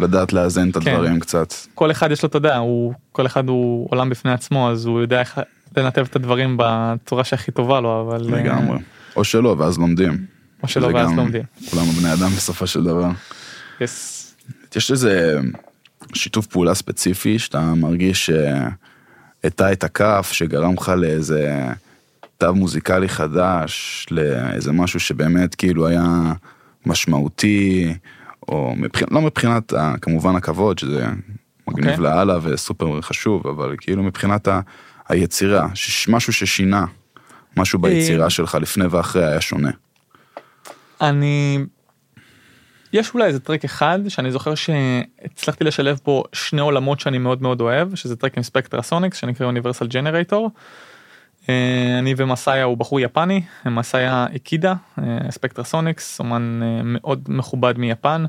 לדעת לאזן את כן. הדברים קצת. כל אחד יש לו אתה יודע הוא כל אחד הוא עולם בפני עצמו אז הוא יודע איך לנתב את הדברים בצורה שהכי טובה לו אבל אה, לגמרי. או שלא ואז לומדים. או שלא ואז לומדים. כולנו בני אדם בסופו של דבר. Yes. יש איזה שיתוף פעולה ספציפי שאתה מרגיש שהטה את הכף שגרם לך לאיזה תו מוזיקלי חדש לאיזה משהו שבאמת כאילו היה משמעותי או מבחינת לא מבחינת ה- כמובן הכבוד שזה מגניב אוקיי. לאללה וסופר חשוב אבל כאילו מבחינת ה- היצירה ש- משהו ששינה משהו ביצירה שלך לפני ואחרי היה שונה. אני יש אולי איזה טרק אחד שאני זוכר שהצלחתי לשלב פה שני עולמות שאני מאוד מאוד אוהב שזה טרק עם ספקטרה סוניקס שנקרא אוניברסל ג'נרטור. אני ומסאיה הוא בחור יפני מסאיה איקידה ספקטרה סוניקס אומן אה, מאוד מכובד מיפן.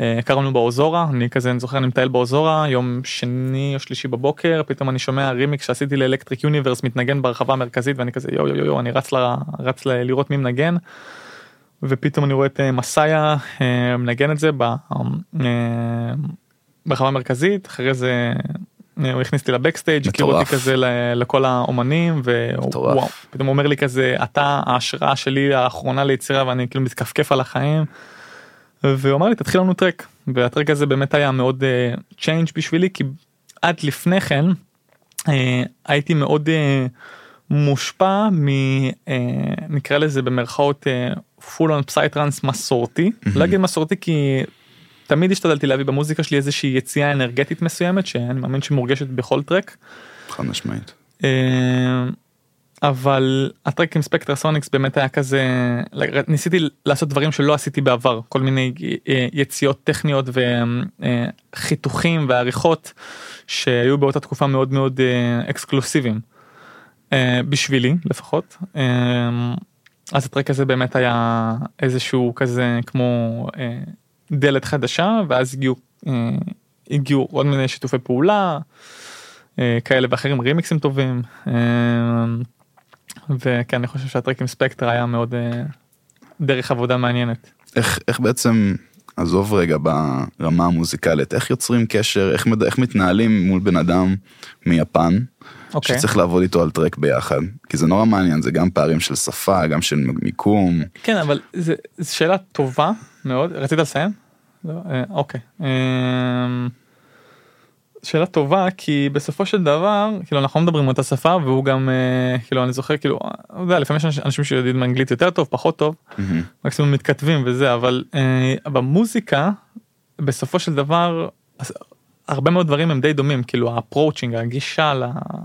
אה, הכרנו באוזורה אני כזה אני זוכר אני מטייל באוזורה יום שני או שלישי בבוקר פתאום אני שומע רימיק שעשיתי לאלקטריק יוניברס מתנגן ברחבה המרכזית ואני כזה יו יו יו, יו אני רץ, ל, רץ ל, לראות מי מנגן. ופתאום אני רואה את אה, מסאיה אה, מנגן את זה אה, ברחבה המרכזית אחרי זה אה, הוא הכניס אותי ל backstage הכיר אותי. כזה לכל האומנים. ווואו פתאום אומר לי כזה אתה ההשראה שלי האחרונה ליצירה ואני כאילו מתכפכף על החיים. והוא אמר לי תתחיל לנו טרק והטרק הזה באמת היה מאוד change בשבילי כי עד לפני כן אה, הייתי מאוד אה, מושפע מ... אה, נקרא לזה במרכאות full on פסייטרנס מסורתי לא אגיד מסורתי כי תמיד השתדלתי להביא במוזיקה שלי איזושהי יציאה אנרגטית מסוימת שאני מאמין שמורגשת בכל טרק. חד משמעית. אה, אבל הטרק עם ספקטר סוניקס באמת היה כזה ניסיתי לעשות דברים שלא עשיתי בעבר כל מיני אה, יציאות טכניות וחיתוכים ועריכות שהיו באותה תקופה מאוד מאוד אה, אקסקלוסיביים אה, בשבילי לפחות אה, אז הטרק הזה באמת היה איזשהו כזה כמו אה, דלת חדשה ואז הגיעו אה, הגיעו עוד מיני שיתופי פעולה. אה, כאלה ואחרים רימיקסים טובים אה, וכן אני חושב שהטרק עם ספקטר היה מאוד אה, דרך עבודה מעניינת. איך, איך בעצם, עזוב רגע ברמה המוזיקלית, איך יוצרים קשר, איך, מד- איך מתנהלים מול בן אדם מיפן, אוקיי. שצריך לעבוד איתו על טרק ביחד, כי זה נורא מעניין, זה גם פערים של שפה, גם של מיקום, כן אבל זה, זו שאלה טובה מאוד רצית לסיים? לא, אה, אוקיי. אה, שאלה טובה כי בסופו של דבר כאילו אנחנו לא מדברים אותה שפה והוא גם אה, כאילו אני זוכר כאילו אתה יודע, לפעמים יש אנשים- שיודעים אנגלית יותר טוב פחות טוב מהמם. מקסימום מתכתבים וזה אבל אה, במוזיקה בסופו של דבר אז, הרבה מאוד דברים הם די דומים כאילו האפרוצ'ינג הגישה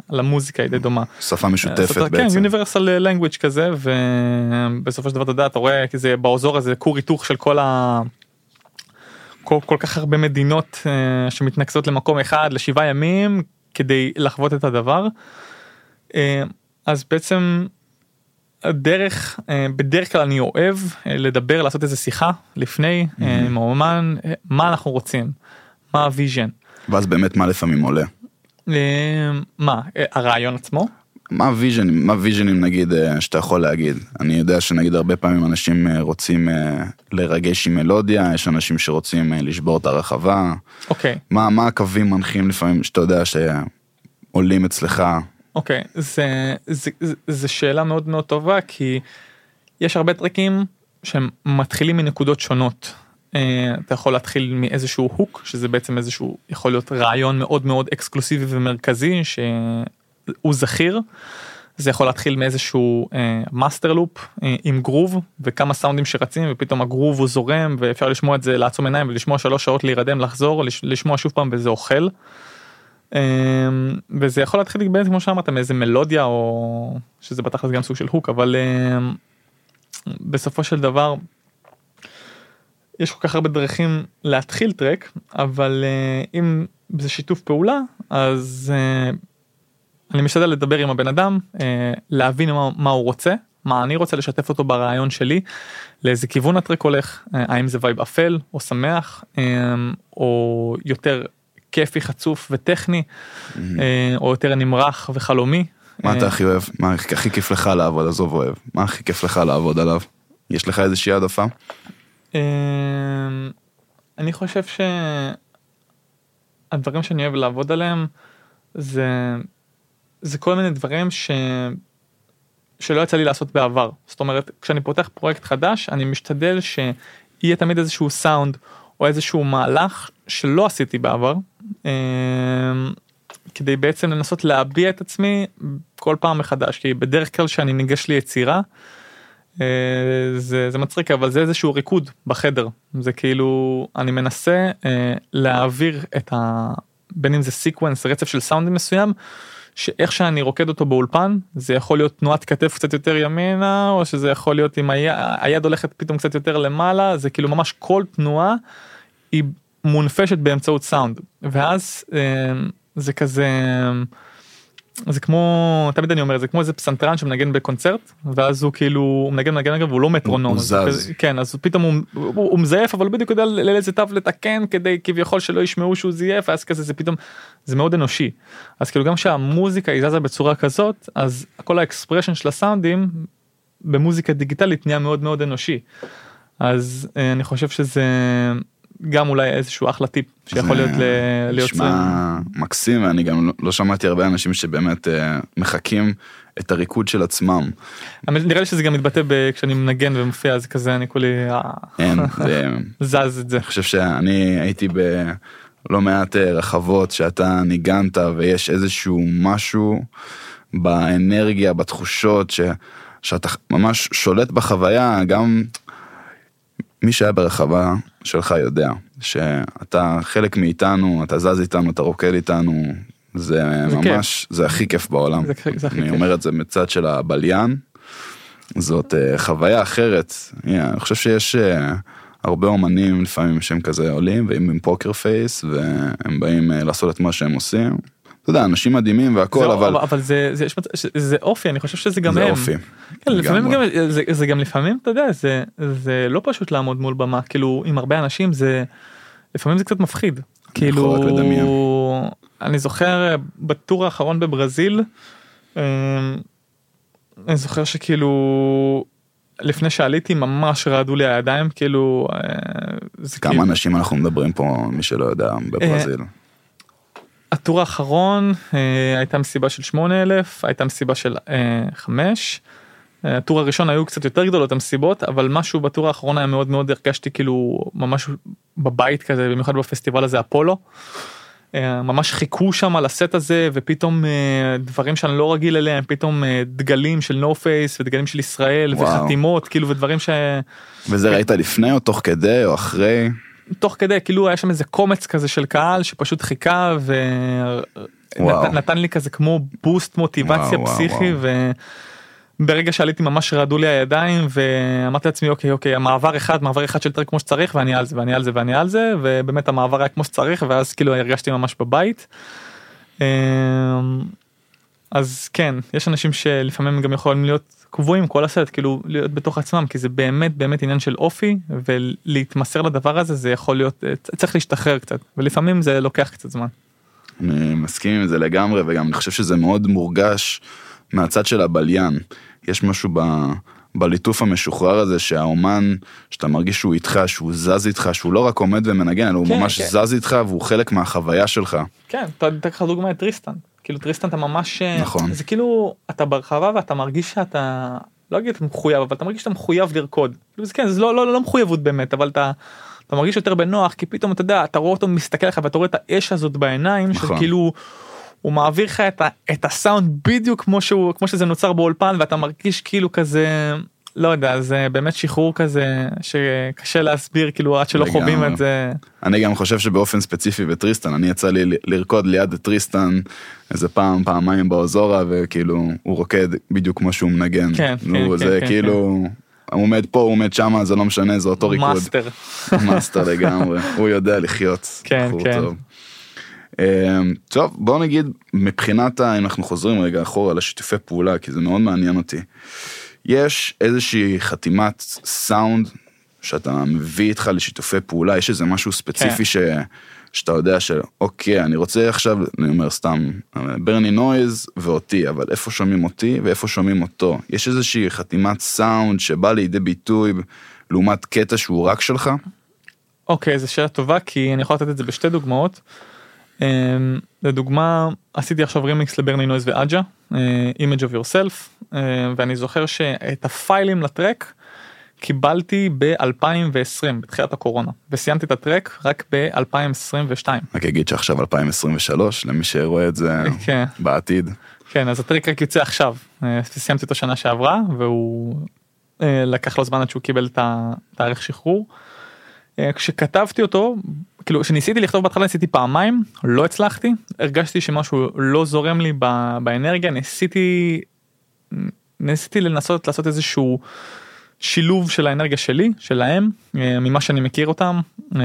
למוזיקה היא די דומה. שפה משותפת כן, בעצם. universal language כזה ובסופו של דבר אתה יודע אתה רואה כי זה באזור הזה כור היתוך של כל ה... כל, כל כך הרבה מדינות uh, שמתנקזות למקום אחד לשבעה ימים כדי לחוות את הדבר. Uh, אז בעצם הדרך uh, בדרך כלל אני אוהב לדבר לעשות איזה שיחה לפני uh, עם האומן מה אנחנו רוצים מה ה vision ואז באמת מה לפעמים עולה. מה הרעיון עצמו מה ה vision-ים, מה ה vision-ים נגיד אה, שאתה יכול להגיד? אני יודע שנגיד הרבה פעמים אנשים אה, רוצים אה, לרגש עם מלודיה, יש אנשים שרוצים לשבור את הרחבה. אוקיי, מה, מה הקווים מנחים לפעמים שאתה יודע שעולים אצלך? אוקיי, זה, זה, זה, זה שאלה מאוד מאוד טובה כי יש הרבה טרקים שהם מתחילים מנקודות שונות. אתה יכול להתחיל מאיזשהו hook שזה בעצם איזשהו יכול להיות רעיון מאוד מאוד אקסקלוסיבי ומרכזי שהוא זכיר. זה יכול להתחיל מאיזשהו master loop עם גרוב וכמה סאונדים שרצים ופתאום הגרוב הוא זורם ואפשר לשמוע את זה לעצום עיניים ולשמוע שלוש שעות להירדם לחזור לש, לשמוע שוב פעם וזה אוכל. אמ, וזה יכול להתחיל באמת כמו שאמרת מאיזה מלודיה או שזה בתכלס גם סוג של hook אבל בסופו של דבר יש כל כך הרבה דרכים להתחיל טרק אבל אה, אם זה שיתוף פעולה אז אה, אני משתדל לדבר עם הבן אדם אה, להבין מה, מה הוא רוצה מה אני רוצה לשתף אותו ברעיון שלי לאיזה כיוון הטרק הולך האם זה vibe אפל או שמח או יותר כיפי חצוף וטכני או יותר נמרח וחלומי. מה אתה הכי אוהב? מה הכי כיף לך לעבוד? עזוב אוהב. מה הכי כיף לך לעבוד עליו? יש לך איזושהי העדפה? אני חושב שהדברים שאני אוהב לעבוד עליהם זה זה כל מיני דברים ש... שלא יצא לי לעשות בעבר. זאת אומרת כשאני פותח פרויקט חדש אני משתדל שיהיה תמיד איזשהו סאונד או איזשהו מהלך שלא עשיתי בעבר כדי בעצם לנסות להביע את עצמי כל פעם מחדש. כי בדרך כלל שאני ניגש ליצירה זה, זה מצחיק אבל זה איזשהו ריקוד בחדר. זה כאילו אני מנסה להעביר את ה... בין אם זה sequence רצף של סאונדים מסוים שאיך שאני רוקד אותו באולפן זה יכול להיות תנועת כתף קצת יותר ימינה או שזה יכול להיות עם היד, היד הולכת פתאום קצת יותר למעלה זה כאילו ממש כל תנועה היא מונפשת באמצעות סאונד. ואז זה כזה זה כמו תמיד אני אומר זה כמו איזה פסנתרן שמנגן בקונצרט ואז הוא כאילו הוא מנגן מנגן מנגן והוא לא מטרונום הוא זז. כן אז פתאום הוא, הוא, הוא מזייף אבל בדיוק יודע לאיזה תו לתקן כדי כביכול שלא ישמעו שהוא זייף אז כזה זה פתאום זה מאוד אנושי. אז כאילו גם שהמוזיקה היא זזה בצורה כזאת אז כל ה expression של הסאונדים במוזיקה דיגיטלית נהיה מאוד מאוד אנושי. אז אני חושב שזה גם אולי איזשהו אחלה טיפ שיכול להיות ליוצרים. נשמע מקסים ואני גם לא שמעתי הרבה אנשים שבאמת מחקים את הריקוד של עצמם. נראה לי שזה גם מתבטא כשאני מנגן ומופיע אז כזה אני כולי אין, <laughs> זז את זה. אני חושב שאני הייתי בלא מעט רחבות שאתה ניגנת ויש איזשהו משהו באנרגיה בתחושות ש... שאתה ממש שולט בחוויה גם מי שהיה ברחבה שלך יודע שאתה חלק מאיתנו, אתה זז איתנו, אתה רוקד איתנו, זה, זה ממש, כיף. זה הכי כיף בעולם. זה, זה הכי אני כיף. אומר את זה מצד של הבליין, זאת uh, חוויה אחרת. Yeah, אני חושב שיש uh, הרבה אומנים לפעמים שהם כזה עולים והם עם פוקר פייס והם באים uh, לעשות את מה שהם עושים. אתה יודע, אנשים מדהימים והכל, אבל... אבל זה, זה, זה, זה אופי, אני חושב שזה גם זה הם. אופי. כן, לפעמים. גם, זה, זה גם לפעמים, אתה יודע, זה, זה לא פשוט לעמוד מול במה, כאילו, עם הרבה אנשים זה, לפעמים זה קצת מפחיד. כאילו. אני זוכר בטור האחרון בברזיל, אה, אני זוכר שכאילו, לפני שעליתי ממש רעדו לי הידיים, כאילו, אה, כמה כאילו, אנשים אנחנו מדברים פה, מי שלא יודע, בברזיל. הטור האחרון אה, הייתה מסיבה של 8,000 הייתה מסיבה של אה, 5. אה, הטור הראשון היו קצת יותר גדולות המסיבות אבל משהו בטור האחרון היה מאוד מאוד הרגשתי כאילו ממש בבית כזה במיוחד בפסטיבל הזה אפולו. אה, ממש חיכו שם על הסט הזה ופתאום אה, דברים שאני לא רגיל אליהם פתאום דגלים של נו פייס ודגלים של ישראל וואו. וחתימות כאילו ודברים ש... וזה ראית לפני או תוך כדי או אחרי? תוך כדי כאילו היה שם איזה קומץ כזה של קהל שפשוט חיכה וואו. ונתן לי כזה כמו בוסט מוטיבציה וואו, וואו, פסיכי וברגע שעליתי ממש רעדו לי הידיים ואמרתי לעצמי אוקיי אוקיי המעבר אחד מעבר אחד של כמו שצריך ואני על זה ואני על זה ואני על זה ובאמת המעבר היה כמו שצריך ואז כאילו הרגשתי ממש בבית. אמ, אז כן יש אנשים שלפעמים גם יכולים להיות קבועים כל הסרט כאילו להיות בתוך עצמם כי זה באמת באמת עניין של אופי ולהתמסר לדבר הזה זה יכול להיות צריך להשתחרר קצת ולפעמים זה לוקח קצת זמן. אני מסכים עם זה לגמרי וגם אני חושב שזה מאוד מורגש מהצד של הבליין. יש משהו ב... בליטוף המשוחרר הזה שהאומן, שאתה מרגיש שהוא איתך, שהוא זז איתך, שהוא לא רק עומד ומנגן, אלא הוא כן, ממש כן. זז איתך והוא חלק מהחוויה שלך. כן, אתה אתן לך דוגמא את טריסטן. כאילו טריסטן אתה ממש, אה, נכון. זה כאילו אתה ברחבה ואתה מרגיש שאתה, לא אגיד מחויב, אבל אתה מרגיש שאתה מחויב לרקוד. כאילו זה כן, זה לא, לא, לא מחויבות באמת, אבל אתה, אתה מרגיש יותר בנוח, כי פתאום אתה יודע, אתה רואה אותו מסתכל לך ואתה רואה את האש הזאת בעיניים, נכון. שכאילו, הוא מעביר לך את, ה, את הסאונד בדיוק כמו שהוא, כמו שזה נוצר באולפן, ואתה מרגיש כאילו כזה, לא יודע, זה באמת שחרור כזה שקשה להסביר כאילו עד שלא. חווים את זה. אני גם חושב שבאופן ספציפי בטריסטן, אני יצא לי לרקוד ליד טריסטן איזה פעם, פעמיים באוזורה, וכאילו, הוא רוקד בדיוק כמו שהוא מנגן. כן, נו, כן, זה כן, כאילו, הוא עומד פה, הוא עומד שמה, זה לא משנה, זה אותו ריקוד. master. master <laughs> לגמרי, הוא יודע לחיות. כן, כן. טוב. אמ, טוב, בוא נגיד, מבחינת, אם אנחנו חוזרים רגע אחורה לשיתופי פעולה, כי זה מאוד מעניין אותי. יש איזושהי חתימת סאונד שאתה מביא איתך לשיתופי פעולה, יש איזה משהו ספציפי כן. ש... שאתה יודע שאוקיי, אני רוצה עכשיו, אני אומר סתם, ברני נויז ואותי, אבל איפה שומעים אותי ואיפה שומעים אותו? יש איזושהי חתימת סאונד שבא לידי ביטוי לעומת קטע שהוא רק שלך? אוקיי, זו שאלה טובה כי אני יכול לתת את זה בשתי דוגמאות. אמ, לדוגמה, עשיתי עכשיו רימיקס לברני נויז ואג'ה, אה, Image of Yourself, אה, ואני זוכר שאת הפיילים לטרק קיבלתי ב-2020, בתחילת הקורונה, וסיימתי את הטרק רק ב-2022. רק אגיד שעכשיו 2023 למי שרואה את זה <laughs> כן, בעתיד. כן, אז הטרק רק יוצא עכשיו, אה, סיימתי אותו שנה שעברה, והוא אה, לקח לו זמן עד שהוא קיבל את התאריך שחרור. כשכתבתי אותו, כאילו כשניסיתי לכתוב בהתחלה ניסיתי פעמיים, לא הצלחתי, הרגשתי שמשהו לא זורם לי ב- באנרגיה, ניסיתי, ניסיתי לנסות לעשות איזשהו שילוב של האנרגיה שלי, שלהם, אה, ממה שאני מכיר אותם, אה,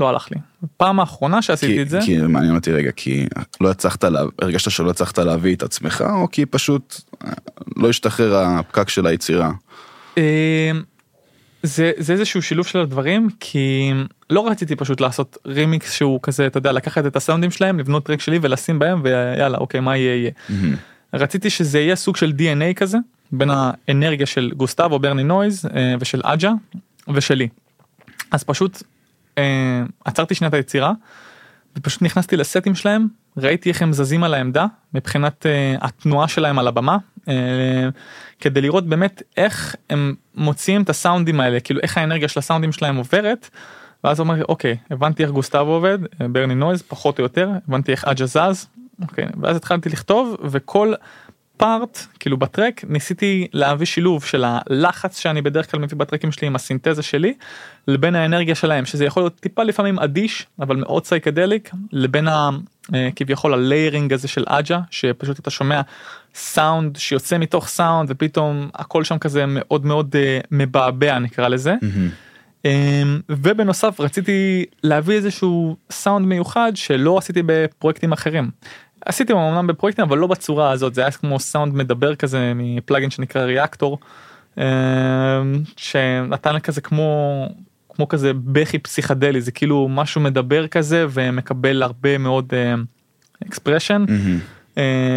לא הלך לי. פעם האחרונה שעשיתי כי, את זה, כי מעניין אותי רגע כי לא הצלחת לה, הרגשת שלא הצלחת להביא את עצמך או כי פשוט אה, לא השתחרר הפקק של היצירה. זה זה איזשהו שילוב של הדברים כי לא רציתי פשוט לעשות רימיקס שהוא כזה אתה יודע לקחת את הסאונדים שלהם לבנות טרק שלי ולשים בהם ויאללה אוקיי מה יהיה יהיה. רציתי שזה יהיה סוג של dna כזה בין האנרגיה של גוסטבו ברני נויז אה, ושל אג'ה ושלי. אז פשוט אה, עצרתי שנייה את היצירה ופשוט נכנסתי לסטים שלהם ראיתי איך הם זזים על העמדה מבחינת אה, התנועה שלהם על הבמה אה, כדי לראות באמת איך הם מוציאים את הסאונדים האלה כאילו איך האנרגיה של הסאונדים שלהם עוברת. ואז אמרתי אוקיי הבנתי איך גוסטבו עובד אה, ברני נויז פחות או יותר הבנתי איך אג'ה זז אוקיי ואז התחלתי לכתוב וכל part כאילו בטרק ניסיתי להביא שילוב של הלחץ שאני בדרך כלל מביא בטרקים שלי עם הסינתזה שלי לבין האנרגיה שלהם שזה יכול להיות טיפה לפעמים אדיש אבל מאוד psychedelic לבין ה, אה, כביכול ה layering הזה של אג'ה שפשוט אתה שומע סאונד שיוצא מתוך סאונד ופתאום הכל שם כזה מאוד מאוד אה, מבעבע נקרא לזה. אמ, ובנוסף רציתי להביא איזשהו סאונד מיוחד שלא עשיתי בפרויקטים אחרים. עשיתי אמנם בפרויקטים אבל לא בצורה הזאת זה היה כמו סאונד מדבר כזה מ plugin שנקרא Reaktor אמ, שנתן כזה כמו כמו כזה בכי פסיכדלי זה כאילו משהו מדבר כזה ומקבל הרבה מאוד expression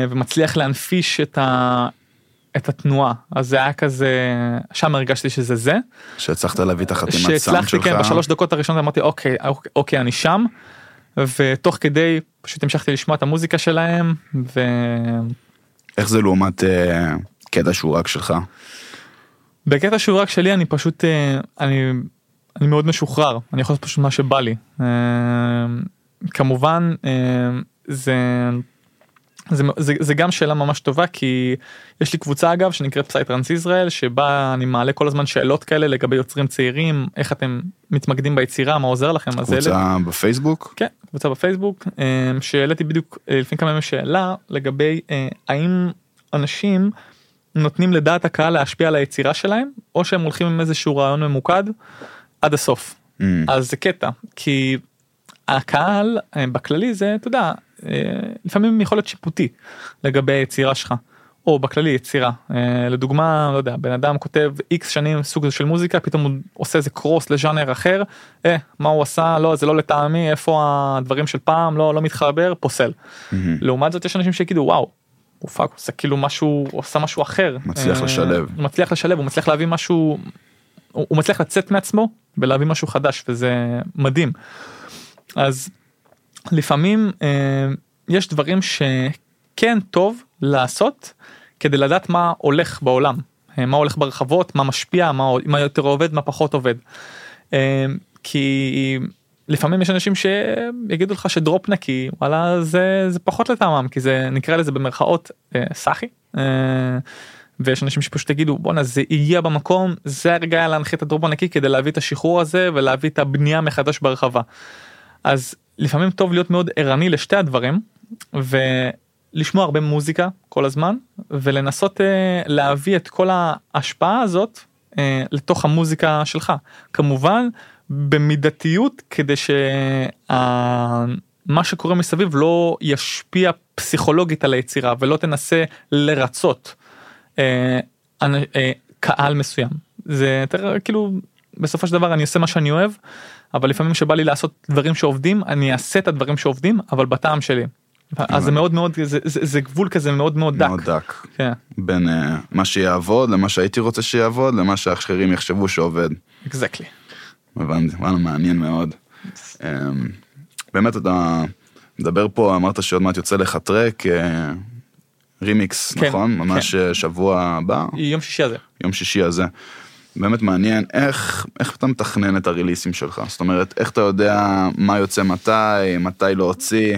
ומצליח להנפיש את ה... את התנועה. אז זה היה כזה שם הרגשתי שזה זה. שהצלחת להביא את החתימת סאונד שהצלחתי שלך. כן בשלוש דקות הראשונות אמרתי אוקיי אוקיי, אוקיי אני שם ותוך כדי פשוט המשכתי לשמוע את המוזיקה שלהם ו... איך זה לעומת אה, קטע שהוא רק שלך? בקטע שהוא רק שלי אני פשוט אה, אני אני מאוד משוחרר אני יכול לעשות פשוט מה שבא לי אה, כמובן אה, זה. זה, זה, זה גם שאלה ממש טובה כי יש לי קבוצה אגב שנקראת פסייטרנס ישראל שבה אני מעלה כל הזמן שאלות כאלה לגבי יוצרים צעירים איך אתם מתמקדים ביצירה מה עוזר לכם אז אלה- קבוצה בפייסבוק? כן, קבוצה בפייסבוק, אה, שהעליתי בדיוק אה, לפני כמה ימים שאלה לגבי אה, האם אנשים נותנים לדעת הקהל להשפיע על היצירה שלהם, או שהם הולכים עם איזשהו רעיון ממוקד עד הסוף. Mm. אז זה קטע, כי הקהל אה, בכללי זה, אתה יודע, לפעמים יכול להיות שיפוטי לגבי היצירה שלך. או בכללי יצירה אה, לדוגמה לא יודע בן אדם כותב איקס שנים סוג של מוזיקה פתאום הוא עושה איזה קרוס לז'אנר אחר אה, מה הוא עשה לא זה לא לטעמי איפה הדברים של פעם לא לא מתחבר פוסל. לעומת זאת יש אנשים שיגידו וואו הוא fuck, עושה כאילו משהו, עושה משהו אחר. מצליח אה, לשלב. הוא מצליח לשלב, הוא מצליח להביא משהו, הוא, הוא מצליח לצאת מעצמו ולהביא משהו חדש וזה מדהים. אז לפעמים אה, יש דברים שכן טוב לעשות כדי לדעת מה הולך בעולם, אה, מה הולך ברחבות, מה משפיע, מה, מה יותר עובד, מה פחות עובד. אה, כי לפעמים יש אנשים שיגידו לך שדרופ נקי וואלה זה זה פחות לטעמם כי זה נקרא לזה במרכאות אה, סאחי. אה, ויש אנשים שפשוט יגידו בואנה זה יהיה במקום זה הרגע היה להנחית את הדרופ הנקי כדי להביא את השחרור הזה ולהביא את הבנייה מחדש ברחבה. אז לפעמים טוב להיות מאוד ערני לשתי הדברים ולשמוע הרבה מוזיקה כל הזמן ולנסות אה, להביא את כל ההשפעה הזאת אה, לתוך המוזיקה שלך. כמובן במידתיות כדי שמה שקורה מסביב לא ישפיע פסיכולוגית על היצירה ולא תנסה לרצות אה, אה, קהל מסוים. זה יותר כאילו בסופו של דבר אני עושה מה שאני אוהב אבל לפעמים שבא לי לעשות דברים שעובדים אני אעשה את הדברים שעובדים אבל בטעם שלי. אז זה מאוד מאוד זה, זה, זה גבול כזה מאוד מאוד דק. מאוד דק. כן, בין אה, מה שיעבוד למה שהייתי רוצה שיעבוד למה שאחרים יחשבו שעובד. exactly. הבנתי, וואלה מעניין מאוד. אמ, באמת אתה מדבר פה, אמרת שעוד מעט יוצא לך טרק, אה, רימיקס, כן, נכון? ממש אה, שבוע הבא, יום שישי הזה. יום שישי הזה. באמת מעניין איך, איך אתה מתכנן את הריליסים שלך, זאת אומרת, איך אתה יודע מה יוצא מתי, מתי להוציא,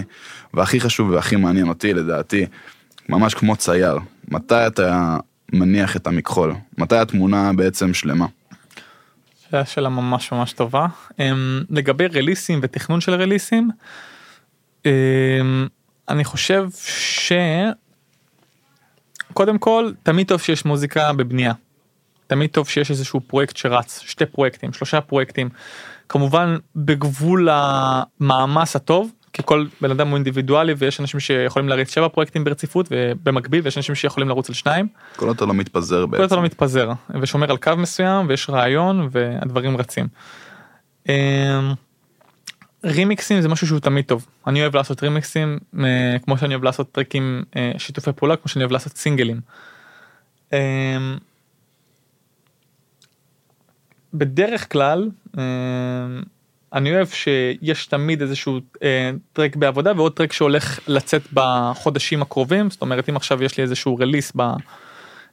והכי חשוב והכי מעניין אותי לדעתי, ממש כמו צייר, מתי אתה מניח את המכחול, מתי התמונה בעצם שלמה. שאלה שאלה ממש ממש טובה. Um, לגבי רליסים ותכנון של רליסים, um, אני חושב ש... קודם כל, תמיד טוב שיש מוזיקה בבנייה. תמיד טוב שיש איזשהו פרויקט שרץ, שתי פרויקטים, שלושה פרויקטים. כמובן בגבול המאמץ הטוב, כי כל בן אדם הוא אינדיבידואלי ויש אנשים שיכולים להריץ שבע פרויקטים ברציפות ובמקביל ויש אנשים שיכולים לרוץ על שניים. כל אתה לא מתפזר כל בעצם. אתה לא מתפזר ושומר על קו מסוים ויש רעיון והדברים רצים. אמ, רימיקסים זה משהו שהוא תמיד טוב אני אוהב לעשות רימיקסים אה, כמו שאני אוהב לעשות טרקים אה, שיתופי פעולה כמו שאני אוהב לעשות סינגלים. בדרך כלל אמ, אני אוהב שיש תמיד איזשהו אה, טרק בעבודה ועוד טרק שהולך לצאת בחודשים הקרובים זאת אומרת אם עכשיו יש לי איזשהו רליס ב...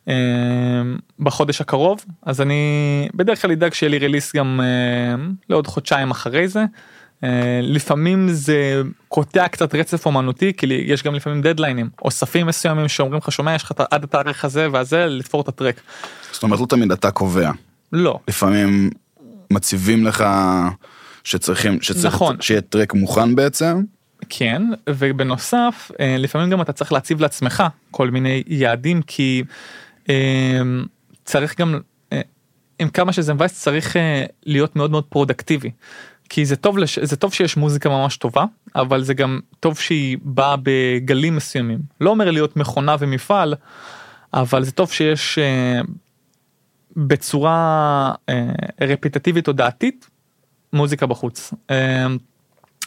אה, בחודש הקרוב אז אני בדרך כלל אדאג שיהיה לי רליס גם אה, לעוד חודשיים אחרי זה. אה, לפעמים זה קוטע קצת רצף אומנותי כי יש גם לפעמים דדליינים אוספים מסוימים שאומרים לך שומע יש לך עד התאריך הזה והזה לתפור את הטרק. זאת אומרת, לא תמיד אתה קובע. לא לפעמים מציבים לך שצריכים, שצריך, נכון. שיהיה טרק מוכן בעצם. כן ובנוסף אה, לפעמים גם אתה צריך להציב לעצמך כל מיני יעדים כי אה, צריך גם אה, עם כמה שזה מבאס צריך להיות מאוד מאוד פרודקטיבי. כי זה טוב לש... זה טוב שיש מוזיקה ממש טובה אבל זה גם טוב שהיא באה בגלים מסוימים לא אומר להיות מכונה ומפעל אבל זה טוב שיש בצורה אה, רפיטטיבית תודעתית מוזיקה בחוץ. אה,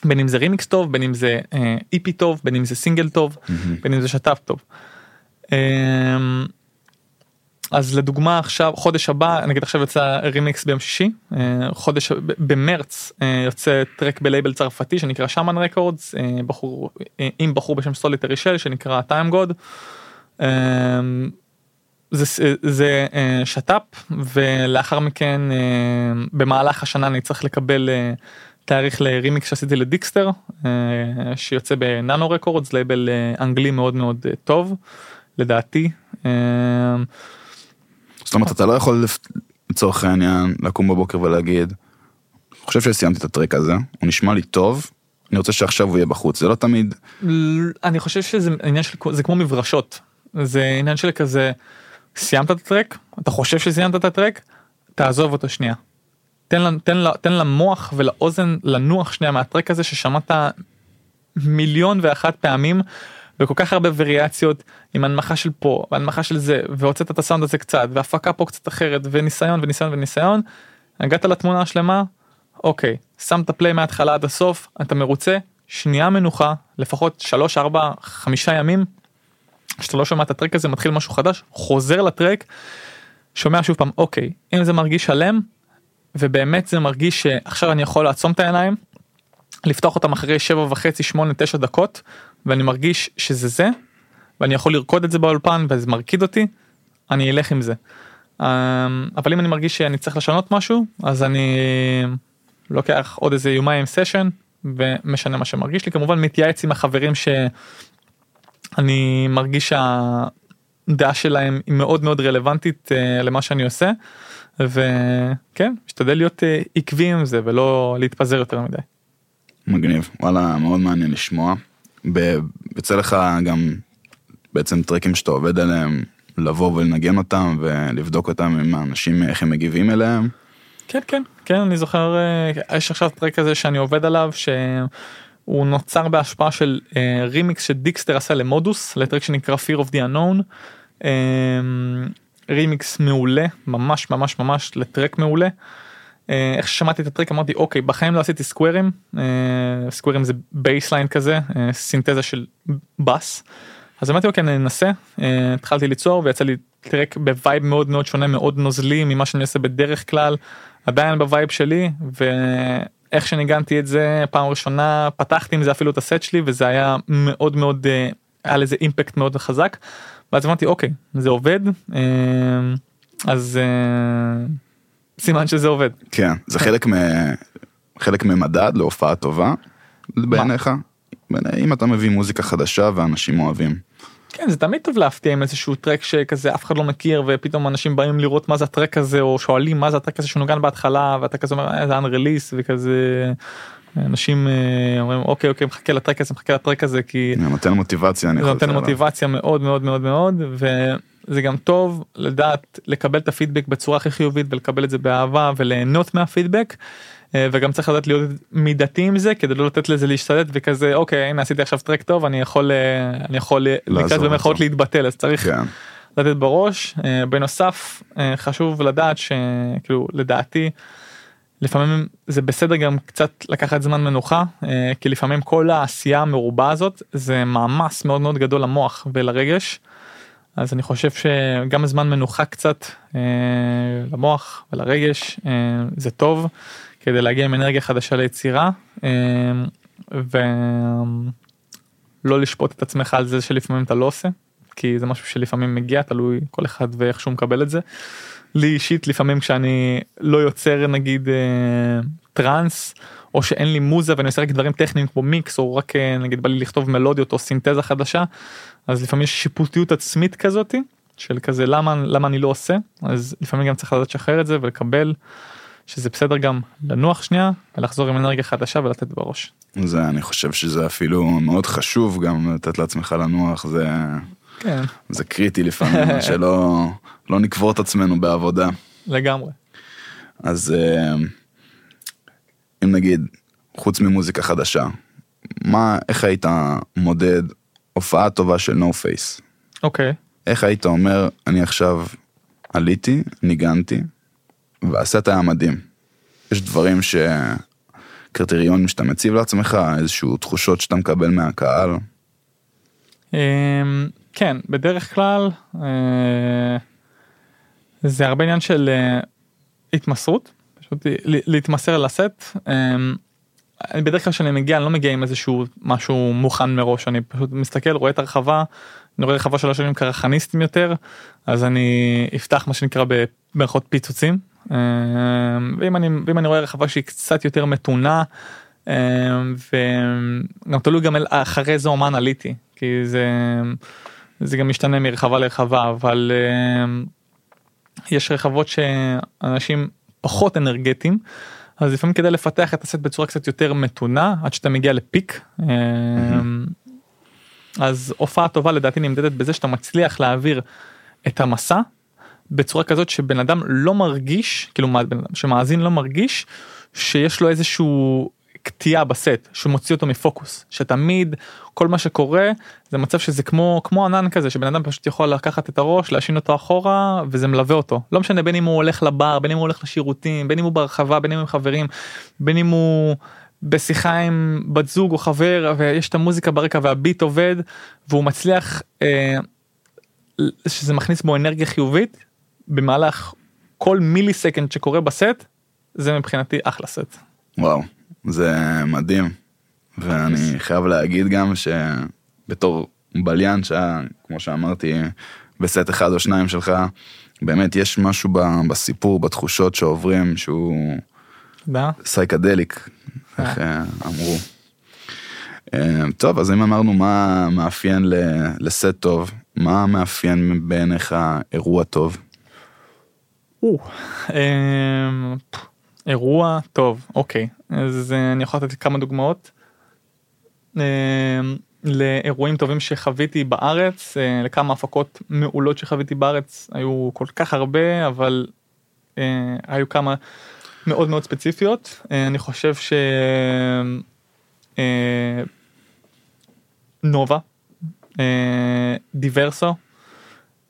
בין אם זה רימיקס טוב בין אם זה אה, EP טוב בין אם זה סינגל טוב בין אם זה שת"פ טוב. אז לדוגמה עכשיו חודש הבא נגיד עכשיו יצא רימיקס ביום שישי חודש במרץ יוצא טרק בלייבל צרפתי שנקרא Shaman Records בחור עם בחור בשם Solitary Shell שנקרא Time Good. זה, זה אה, שת"פ ולאחר מכן אה, במהלך השנה אני צריך לקבל אה, תאריך לרימיקס שעשיתי ל Dickster שיוצא ב Nano Records לייבל אנגלי מאוד מאוד טוב לדעתי. זאת אומרת, אתה לא יכול לצורך העניין לקום בבוקר ולהגיד, אני חושב שסיימתי את הטרק הזה, הוא נשמע לי טוב, אני רוצה שעכשיו הוא יהיה בחוץ, זה לא תמיד, אני חושב שזה עניין של זה כמו מברשות זה עניין של כזה סיימת את הטרק? אתה חושב שסיימת את הטרק? תעזוב אותו שנייה. תן, לה- תן, לה- תן למוח ולאוזן לנוח שנייה מהטרק הזה ששמעת מיליון ואחת פעמים וכל כך הרבה וריאציות עם הנמכה של פה והנמכה של זה והוצאת את הסאונד הזה קצת והפקה פה קצת אחרת וניסיון וניסיון וניסיון. הגעת לתמונה השלמה? אוקיי שמת פליי מההתחלה עד הסוף אתה מרוצה? שנייה מנוחה לפחות 3 4 5 ימים שאתה לא שומע את הטרק הזה מתחיל משהו חדש חוזר לטרק שומע שוב פעם אוקיי אם זה מרגיש שלם ובאמת זה מרגיש שעכשיו אני יכול לעצום את העיניים לפתוח אותם אחרי שבע וחצי שמונה תשע דקות ואני מרגיש שזה זה ואני יכול לרקוד את זה באולפן וזה מרקיד אותי אני אלך עם זה. אמ, אבל אם אני מרגיש שאני צריך לשנות משהו אז אני לוקח עוד איזה יומיים סשן ומשנה מה שמרגיש לי כמובן מתייעץ עם החברים שאני מרגיש שהדעה שלהם היא מאוד מאוד רלוונטית uh, למה שאני עושה וכן משתדל להיות uh, עקבי עם זה ולא להתפזר יותר מדי. מגניב וואלה מאוד מעניין לשמוע. יוצא לך גם בעצם טרקים שאתה עובד עליהם לבוא ולנגן אותם ולבדוק אותם עם האנשים איך הם מגיבים אליהם. כן כן כן אני זוכר אה, יש עכשיו טרק כזה שאני עובד עליו שהוא נוצר בהשפעה של אה, רימיקס ש Dickster עשה למודוס לטרק שנקרא fear of the unknown. אה, רימיקס מעולה ממש ממש ממש לטרק מעולה. אה, איך ששמעתי את הטרק אמרתי אוקיי בחיים לא עשיתי סקווירים אה, square ים זה bassline כזה אה, סינתזה של בס. אז אמרתי אוקיי אני אנסה אה, התחלתי ליצור ויצא לי track ב vibe מאוד מאוד שונה מאוד נוזלי ממה שאני עושה בדרך כלל עדיין ב vibe שלי ואיך שניגנתי את זה פעם ראשונה פתחתי עם זה אפילו את הסט שלי וזה היה מאוד מאוד אה, היה לזה אימפקט מאוד חזק. ואז אמרתי אוקיי זה עובד אה, אז אה, סימן שזה עובד. כן זה חלק מ... חלק ממדד להופעה טובה בעיניך אם אתה מביא מוזיקה חדשה ואנשים אוהבים. כן זה תמיד טוב להפתיע עם איזשהו טרק שכזה אף אחד לא מכיר ופתאום אנשים באים לראות מה זה הטרק הזה או שואלים מה זה הטרק הזה שנוגן בהתחלה ואתה כזה אומר "אה, זה unrelease וכזה אנשים אה, אומרים אוקיי אוקיי מחכה לטרק הזה מחכה לטרק הזה כי נותן מוטיבציה אני נותן. מוטיבציה מאוד מאוד מאוד מאוד וזה גם טוב לדעת לקבל את הפידבק בצורה הכי חיובית ולקבל את זה באהבה וליהנות מהפידבק. אה, וגם צריך לדעת להיות מידתי עם זה כדי לא לתת לזה להשתלט וכזה אוקיי הנה עשיתי עכשיו טרק טוב אני יכול אה, אני יכול אה, לקראת במרכאות. להתבטל אז צריך כן. לתת בראש בנוסף חשוב לדעת שכאילו לדעתי לפעמים זה בסדר גם קצת לקחת זמן מנוחה כי לפעמים כל העשייה המרובה הזאת זה מאמץ מאוד מאוד גדול למוח ולרגש. אז אני חושב שגם זמן מנוחה קצת למוח ולרגש זה טוב כדי להגיע עם אנרגיה חדשה ליצירה אה, ולא לשפוט את עצמך על זה שלפעמים אתה לא עושה כי זה משהו שלפעמים מגיע תלוי כל אחד ואיך שהוא מקבל את זה. לי אישית לפעמים כשאני לא יוצר נגיד אה, טראנס או שאין לי מוזה ואני עושה רק דברים טכניים כמו מיקס או רק אה, נגיד בא לי לכתוב מלודיות או סינתזה חדשה אז לפעמים יש שיפוטיות עצמית כזאתי של כזה למה למה אני לא עושה אז לפעמים גם צריך לדעת לשחרר את זה ולקבל שזה בסדר גם לנוח שנייה ולחזור עם אנרגיה חדשה ולתת בראש. זה אני חושב שזה אפילו מאוד חשוב גם לתת לעצמך לנוח זה כן זה קריטי לפעמים <laughs> שלא לא נקבור את עצמנו בעבודה לגמרי. אז אה, אם נגיד חוץ ממוזיקה חדשה מה איך היית מודד הופעה טובה של נו פייס אוקיי. איך היית אומר אני עכשיו עליתי ניגנתי והסט היה מדהים. יש דברים שקריטריונים שאתה מציב לעצמך איזשהו תחושות שאתה מקבל מהקהל אמ, כן בדרך כלל אה, זה הרבה עניין של אה, התמסרות פשוט להתמסר לסט. אמ, בדרך כלל כשאני מגיע אני לא מגיע עם איזשהו משהו מוכן מראש אני פשוט מסתכל רואה את הרחבה אני רואה רחבה של השנים קרחניסטים יותר אז אני אפתח מה שנקרא במרכאות פיצוצים ואם אני ואם אני רואה רחבה שהיא קצת יותר מתונה אמ, וגם תלוי גם אחרי איזה אומן עליתי כי זה זה גם משתנה מרחבה לרחבה אבל אמ, יש רחבות שאנשים פחות אנרגטיים אז לפעמים כדאי לפתח את הסט בצורה קצת יותר מתונה עד שאתה מגיע לפיק. אמ, אז הופעה טובה לדעתי נמדדת בזה שאתה מצליח להעביר את המסע בצורה כזאת שבן אדם לא מרגיש כאילו מה- בן אדם שמאזין לא מרגיש שיש לו איזשהו קטיעה בסט שמוציא אותו מפוקוס שתמיד כל מה שקורה זה מצב שזה כמו כמו ענן כזה שבן אדם פשוט יכול לקחת את הראש להשין אותו אחורה וזה מלווה אותו. לא משנה בין אם הוא הולך לבר בין אם הוא הולך לשירותים בין אם הוא ברחבה בין אם עם חברים בין אם הוא בשיחה עם בת זוג או חבר ויש את המוזיקה ברקע וה beat עובד והוא מצליח אה, שזה מכניס בו אנרגיה חיובית במהלך כל מילי second שקורה בסט זה מבחינתי אחלה סט. וואו, זה מדהים. ואני חייב להגיד גם שבתור בליין שהיה, כמו שאמרתי, בסט אחד או שניים שלך, באמת יש משהו בסיפור, בתחושות שעוברים, שהוא. סייקדליק, איך אה, אמרו. אה, טוב, אז אם אמרנו מה מאפיין לסט טוב, מה מאפיין בעיניך אירוע טוב? אמ, אירוע טוב אוקיי אז אה, אני יכול לתת כמה דוגמאות. אמ, לאירועים טובים שחוויתי בארץ אה, לכמה הפקות מעולות שחוויתי בארץ היו כל כך הרבה אבל אה, היו כמה מאוד מאוד ספציפיות אני חושב ש... נובה, דיברסו,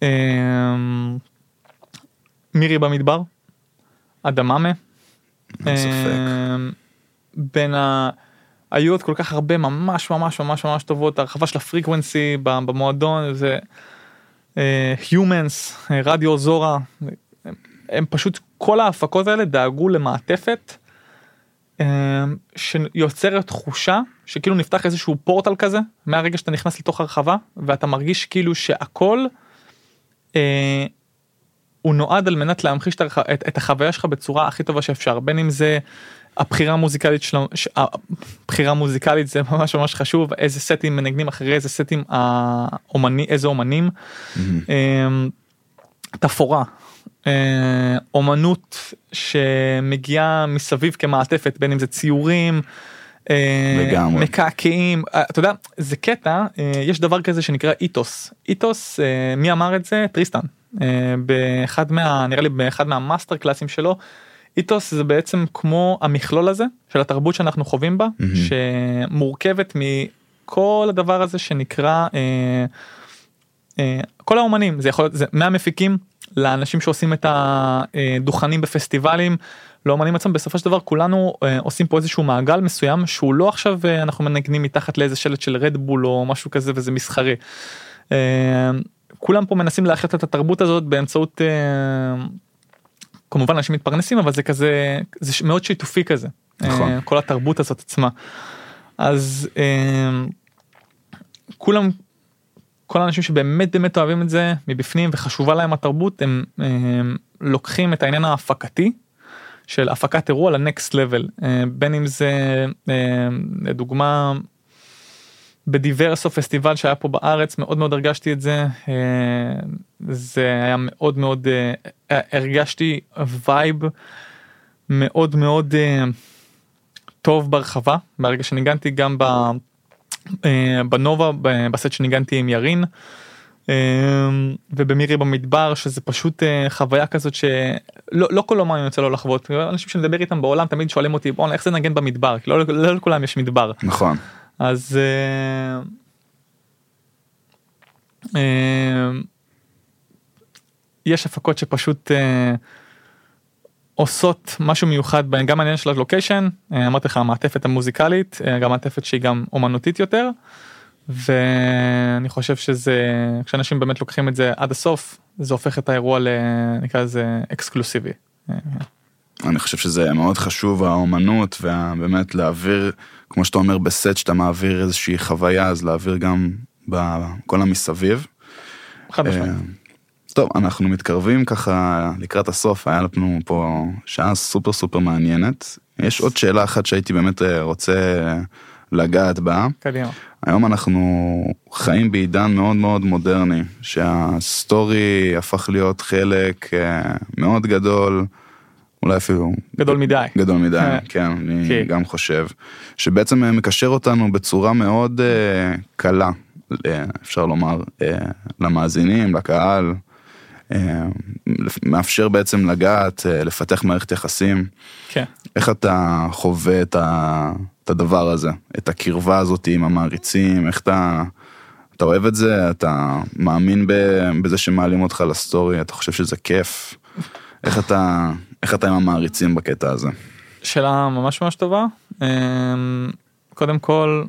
אה, מירי במדבר, אדממה. ספק. אה, בין ה... היו עוד כל כך הרבה ממש ממש ממש ממש טובות הרחבה של הפריקוונסי במועדון זה Humans אה, רדיו זורה הם, פשוט כל ההפקות האלה דאגו למעטפת אה, שיוצרת תחושה שכאילו נפתח איזשהו פורטל כזה מהרגע שאתה נכנס לתוך הרחבה ואתה מרגיש כאילו שהכל אה, הוא נועד על מנת להמחיש את. את, את החוויה שלך בצורה הכי טובה שאפשר בין אם זה הבחירה המוזיקלית שלו. הבחירה המוזיקלית זה ממש ממש חשוב איזה סטים מנגנים אחרי איזה סטים האומני איזה אומנים. אמ, תפאורה אה, אומנות שמגיעה מסביב כמעטפת בין אם זה ציורים. אה, לגמרי. מקעקעים אה, אתה יודע זה קטע אה, יש דבר כזה שנקרא איתוס איתוס אה, מי אמר את זה טריסטן אה, באחד מה נראה לי באחד מה master class ים שלו איתוס זה בעצם כמו המכלול הזה של התרבות שאנחנו חווים בה מהמם. שמורכבת מכל הדבר הזה שנקרא אה, אה, כל האומנים זה יכול להיות זה מהמפיקים לאנשים שעושים את הדוכנים בפסטיבלים לאומנים עצמם בסופו של דבר כולנו אה, עושים פה איזשהו מעגל מסוים שהוא לא עכשיו אה, אנחנו מנגנים מתחת לאיזה שלט של רדבול או משהו כזה וזה מסחרי. אה, כולם פה מנסים להחיות את התרבות הזאת באמצעות אה, כמובן אנשים מתפרנסים אבל זה כזה זה מאוד שיתופי כזה נכון. אה, כל התרבות הזאת עצמה. אז אה, כולם כל האנשים שבאמת באמת אוהבים את זה מבפנים וחשובה להם התרבות הם, הם לוקחים את העניין ההפקתי של הפקת אירוע לנקסט לבל בין אם זה אה, לדוגמה בדיברסו פסטיבל שהיה פה בארץ מאוד מאוד הרגשתי את זה אה, זה היה מאוד מאוד אה, הרגשתי וייב מאוד מאוד אה, טוב ברחבה. ברגע שניגנתי גם בנובה בסט שניגנתי עם ירין ובמירי במדבר שזה פשוט חוויה כזאת שלא לא כל אומן יוצא לו לחוות. אנשים שמדבר איתם בעולם תמיד שואלים אותי בואנה איך זה נגן במדבר? לא, לא לכולם יש מדבר. נכון. אז אה, אה, יש הפקות שפשוט אה, עושות משהו מיוחד בהן גם העניין של הלוקיישן אמרתי לך המעטפת המוזיקלית גם מעטפת שהיא גם אומנותית יותר ואני חושב שזה כשאנשים באמת לוקחים את זה עד הסוף זה הופך את האירוע לנקרא לזה אקסקלוסיבי. אני חושב שזה מאוד חשוב האומנות ובאמת להעביר כמו שאתה אומר בסט שאתה מעביר איזושהי חוויה אז להעביר גם בכל המסביב. חד משמעית. אה, טוב אנחנו מתקרבים ככה לקראת הסוף היה לנו פה שעה סופר סופר מעניינת יש עוד שאלה אחת שהייתי באמת אה, רוצה לגעת בה קדימה. היום אנחנו חיים בעידן מאוד מאוד מודרני שהסטורי הפך להיות חלק אה, מאוד גדול אולי אפילו גדול מדי. גדול מדי, אה, כן, אני כן. גם חושב, שבעצם אה, מקשר אותנו בצורה מאוד אה, קלה, אה, אפשר לומר, אה, למאזינים, לקהל, אה, מאפשר בעצם לגעת, אה, לפתח מערכת יחסים. כן. איך אתה חווה את, ה, את הדבר הזה, את הקרבה הזאת עם המעריצים, איך אתה, אתה אוהב את זה, אתה מאמין בזה שמעלים אותך לסטורי, אתה חושב שזה כיף, איך אתה, איך אתה עם המעריצים בקטע הזה? שאלה ממש ממש טובה. אמ, קודם כל,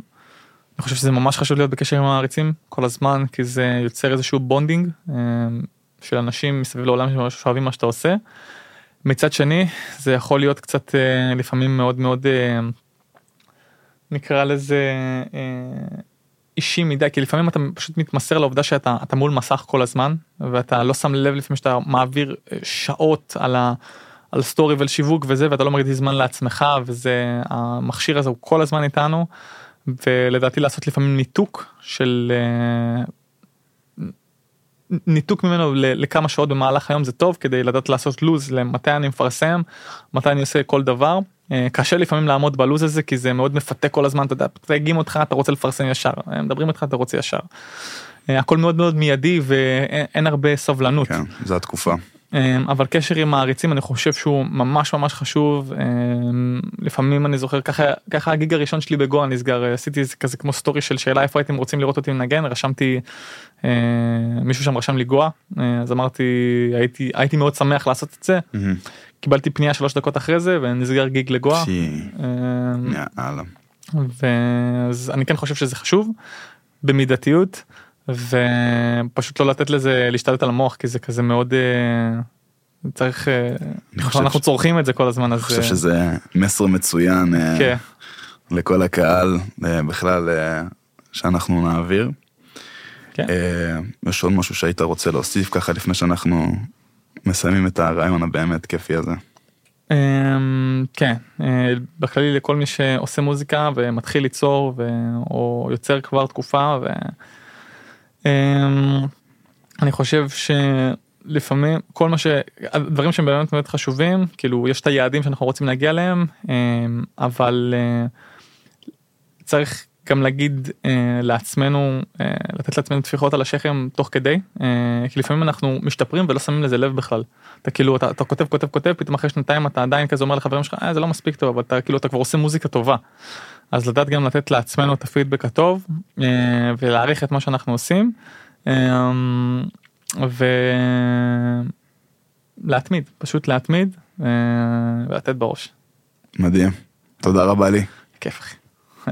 אני חושב שזה ממש חשוב להיות בקשר עם המעריצים כל הזמן כי זה יוצר איזשהו bonding אה, של אנשים מסביב לעולם שאוהבים מה שאתה עושה. מצד שני זה יכול להיות קצת אה, לפעמים מאוד מאוד אה, נקרא לזה אה, אישי מדי כי לפעמים אתה פשוט מתמסר לעובדה שאתה אתה מול מסך כל הזמן ואתה לא שם לב לפעמים שאתה מעביר שעות על ה... על סטורי ועל שיווק וזה ואתה לא מרגיש זמן לעצמך וזה המכשיר הזה הוא כל הזמן איתנו ולדעתי לעשות לפעמים ניתוק של אה, ניתוק ממנו לכמה שעות במהלך היום זה טוב כדי לדעת לעשות לוז למתי אני מפרסם מתי אני עושה כל דבר אה, קשה לפעמים לעמוד בלוז הזה כי זה מאוד מפתה כל הזמן אתה יודע מתייגים אותך אתה רוצה לפרסם ישר אה, מדברים איתך אתה רוצה ישר. הכל מאוד מאוד מיידי ואין אין הרבה סבלנות. כן, זו התקופה. אמ, אבל קשר עם מעריצים אני חושב שהוא ממש ממש חשוב אמ, לפעמים אני זוכר ככה ככה הגיג הראשון שלי בגואה נסגר עשיתי איזה כזה כמו סטורי של שאלה איפה הייתם רוצים לראות אותי מנגן רשמתי אה, מישהו שם רשם לי גואה אה, אז אמרתי הייתי הייתי מאוד שמח לעשות את זה מהמם. קיבלתי פנייה שלוש דקות אחרי זה ונסגר גיג לגואה. אמ. ואז אני כן חושב שזה חשוב במידתיות ופשוט לא לתת לזה להשתלט על המוח כי זה כזה מאוד אה, צריך אה, חושב אנחנו ש- צורכים את זה כל הזמן אז אני חושב אה, שזה מסר מצוין כן. לכל הקהל בכלל שאנחנו נעביר. כן. יש עוד משהו שהיית רוצה להוסיף ככה לפני שאנחנו מסיימים את הרעיון הבאמת כיפי הזה. כן בכללי לכל מי שעושה מוזיקה ומתחיל ליצור ו... או יוצר כבר תקופה ו... אמ, אני חושב שלפעמים כל מה שהדברים שהם באמת באמת חשובים כאילו יש את היעדים שאנחנו רוצים להגיע אליהם אמ, אבל אה, צריך גם להגיד אה, לעצמנו אה, לתת לעצמנו טפיחות על השכם תוך כדי כי לפעמים אנחנו משתפרים ולא שמים לזה לב בכלל. אתה כאילו אתה, אתה כותב כותב כותב פתאום אחרי שנתיים אתה עדיין כזה אומר לחברים שלך אה, זה לא מספיק טוב אבל אתה כאילו אתה כבר עושה מוזיקה טובה. אז לדעת גם לתת לעצמנו את הפידבק הטוב אה, ולהעריך את מה שאנחנו עושים. אה, ולהתמיד פשוט להתמיד אה, ולתת בראש. מדהים. תודה רבה לי. כיף אחי. <laughs>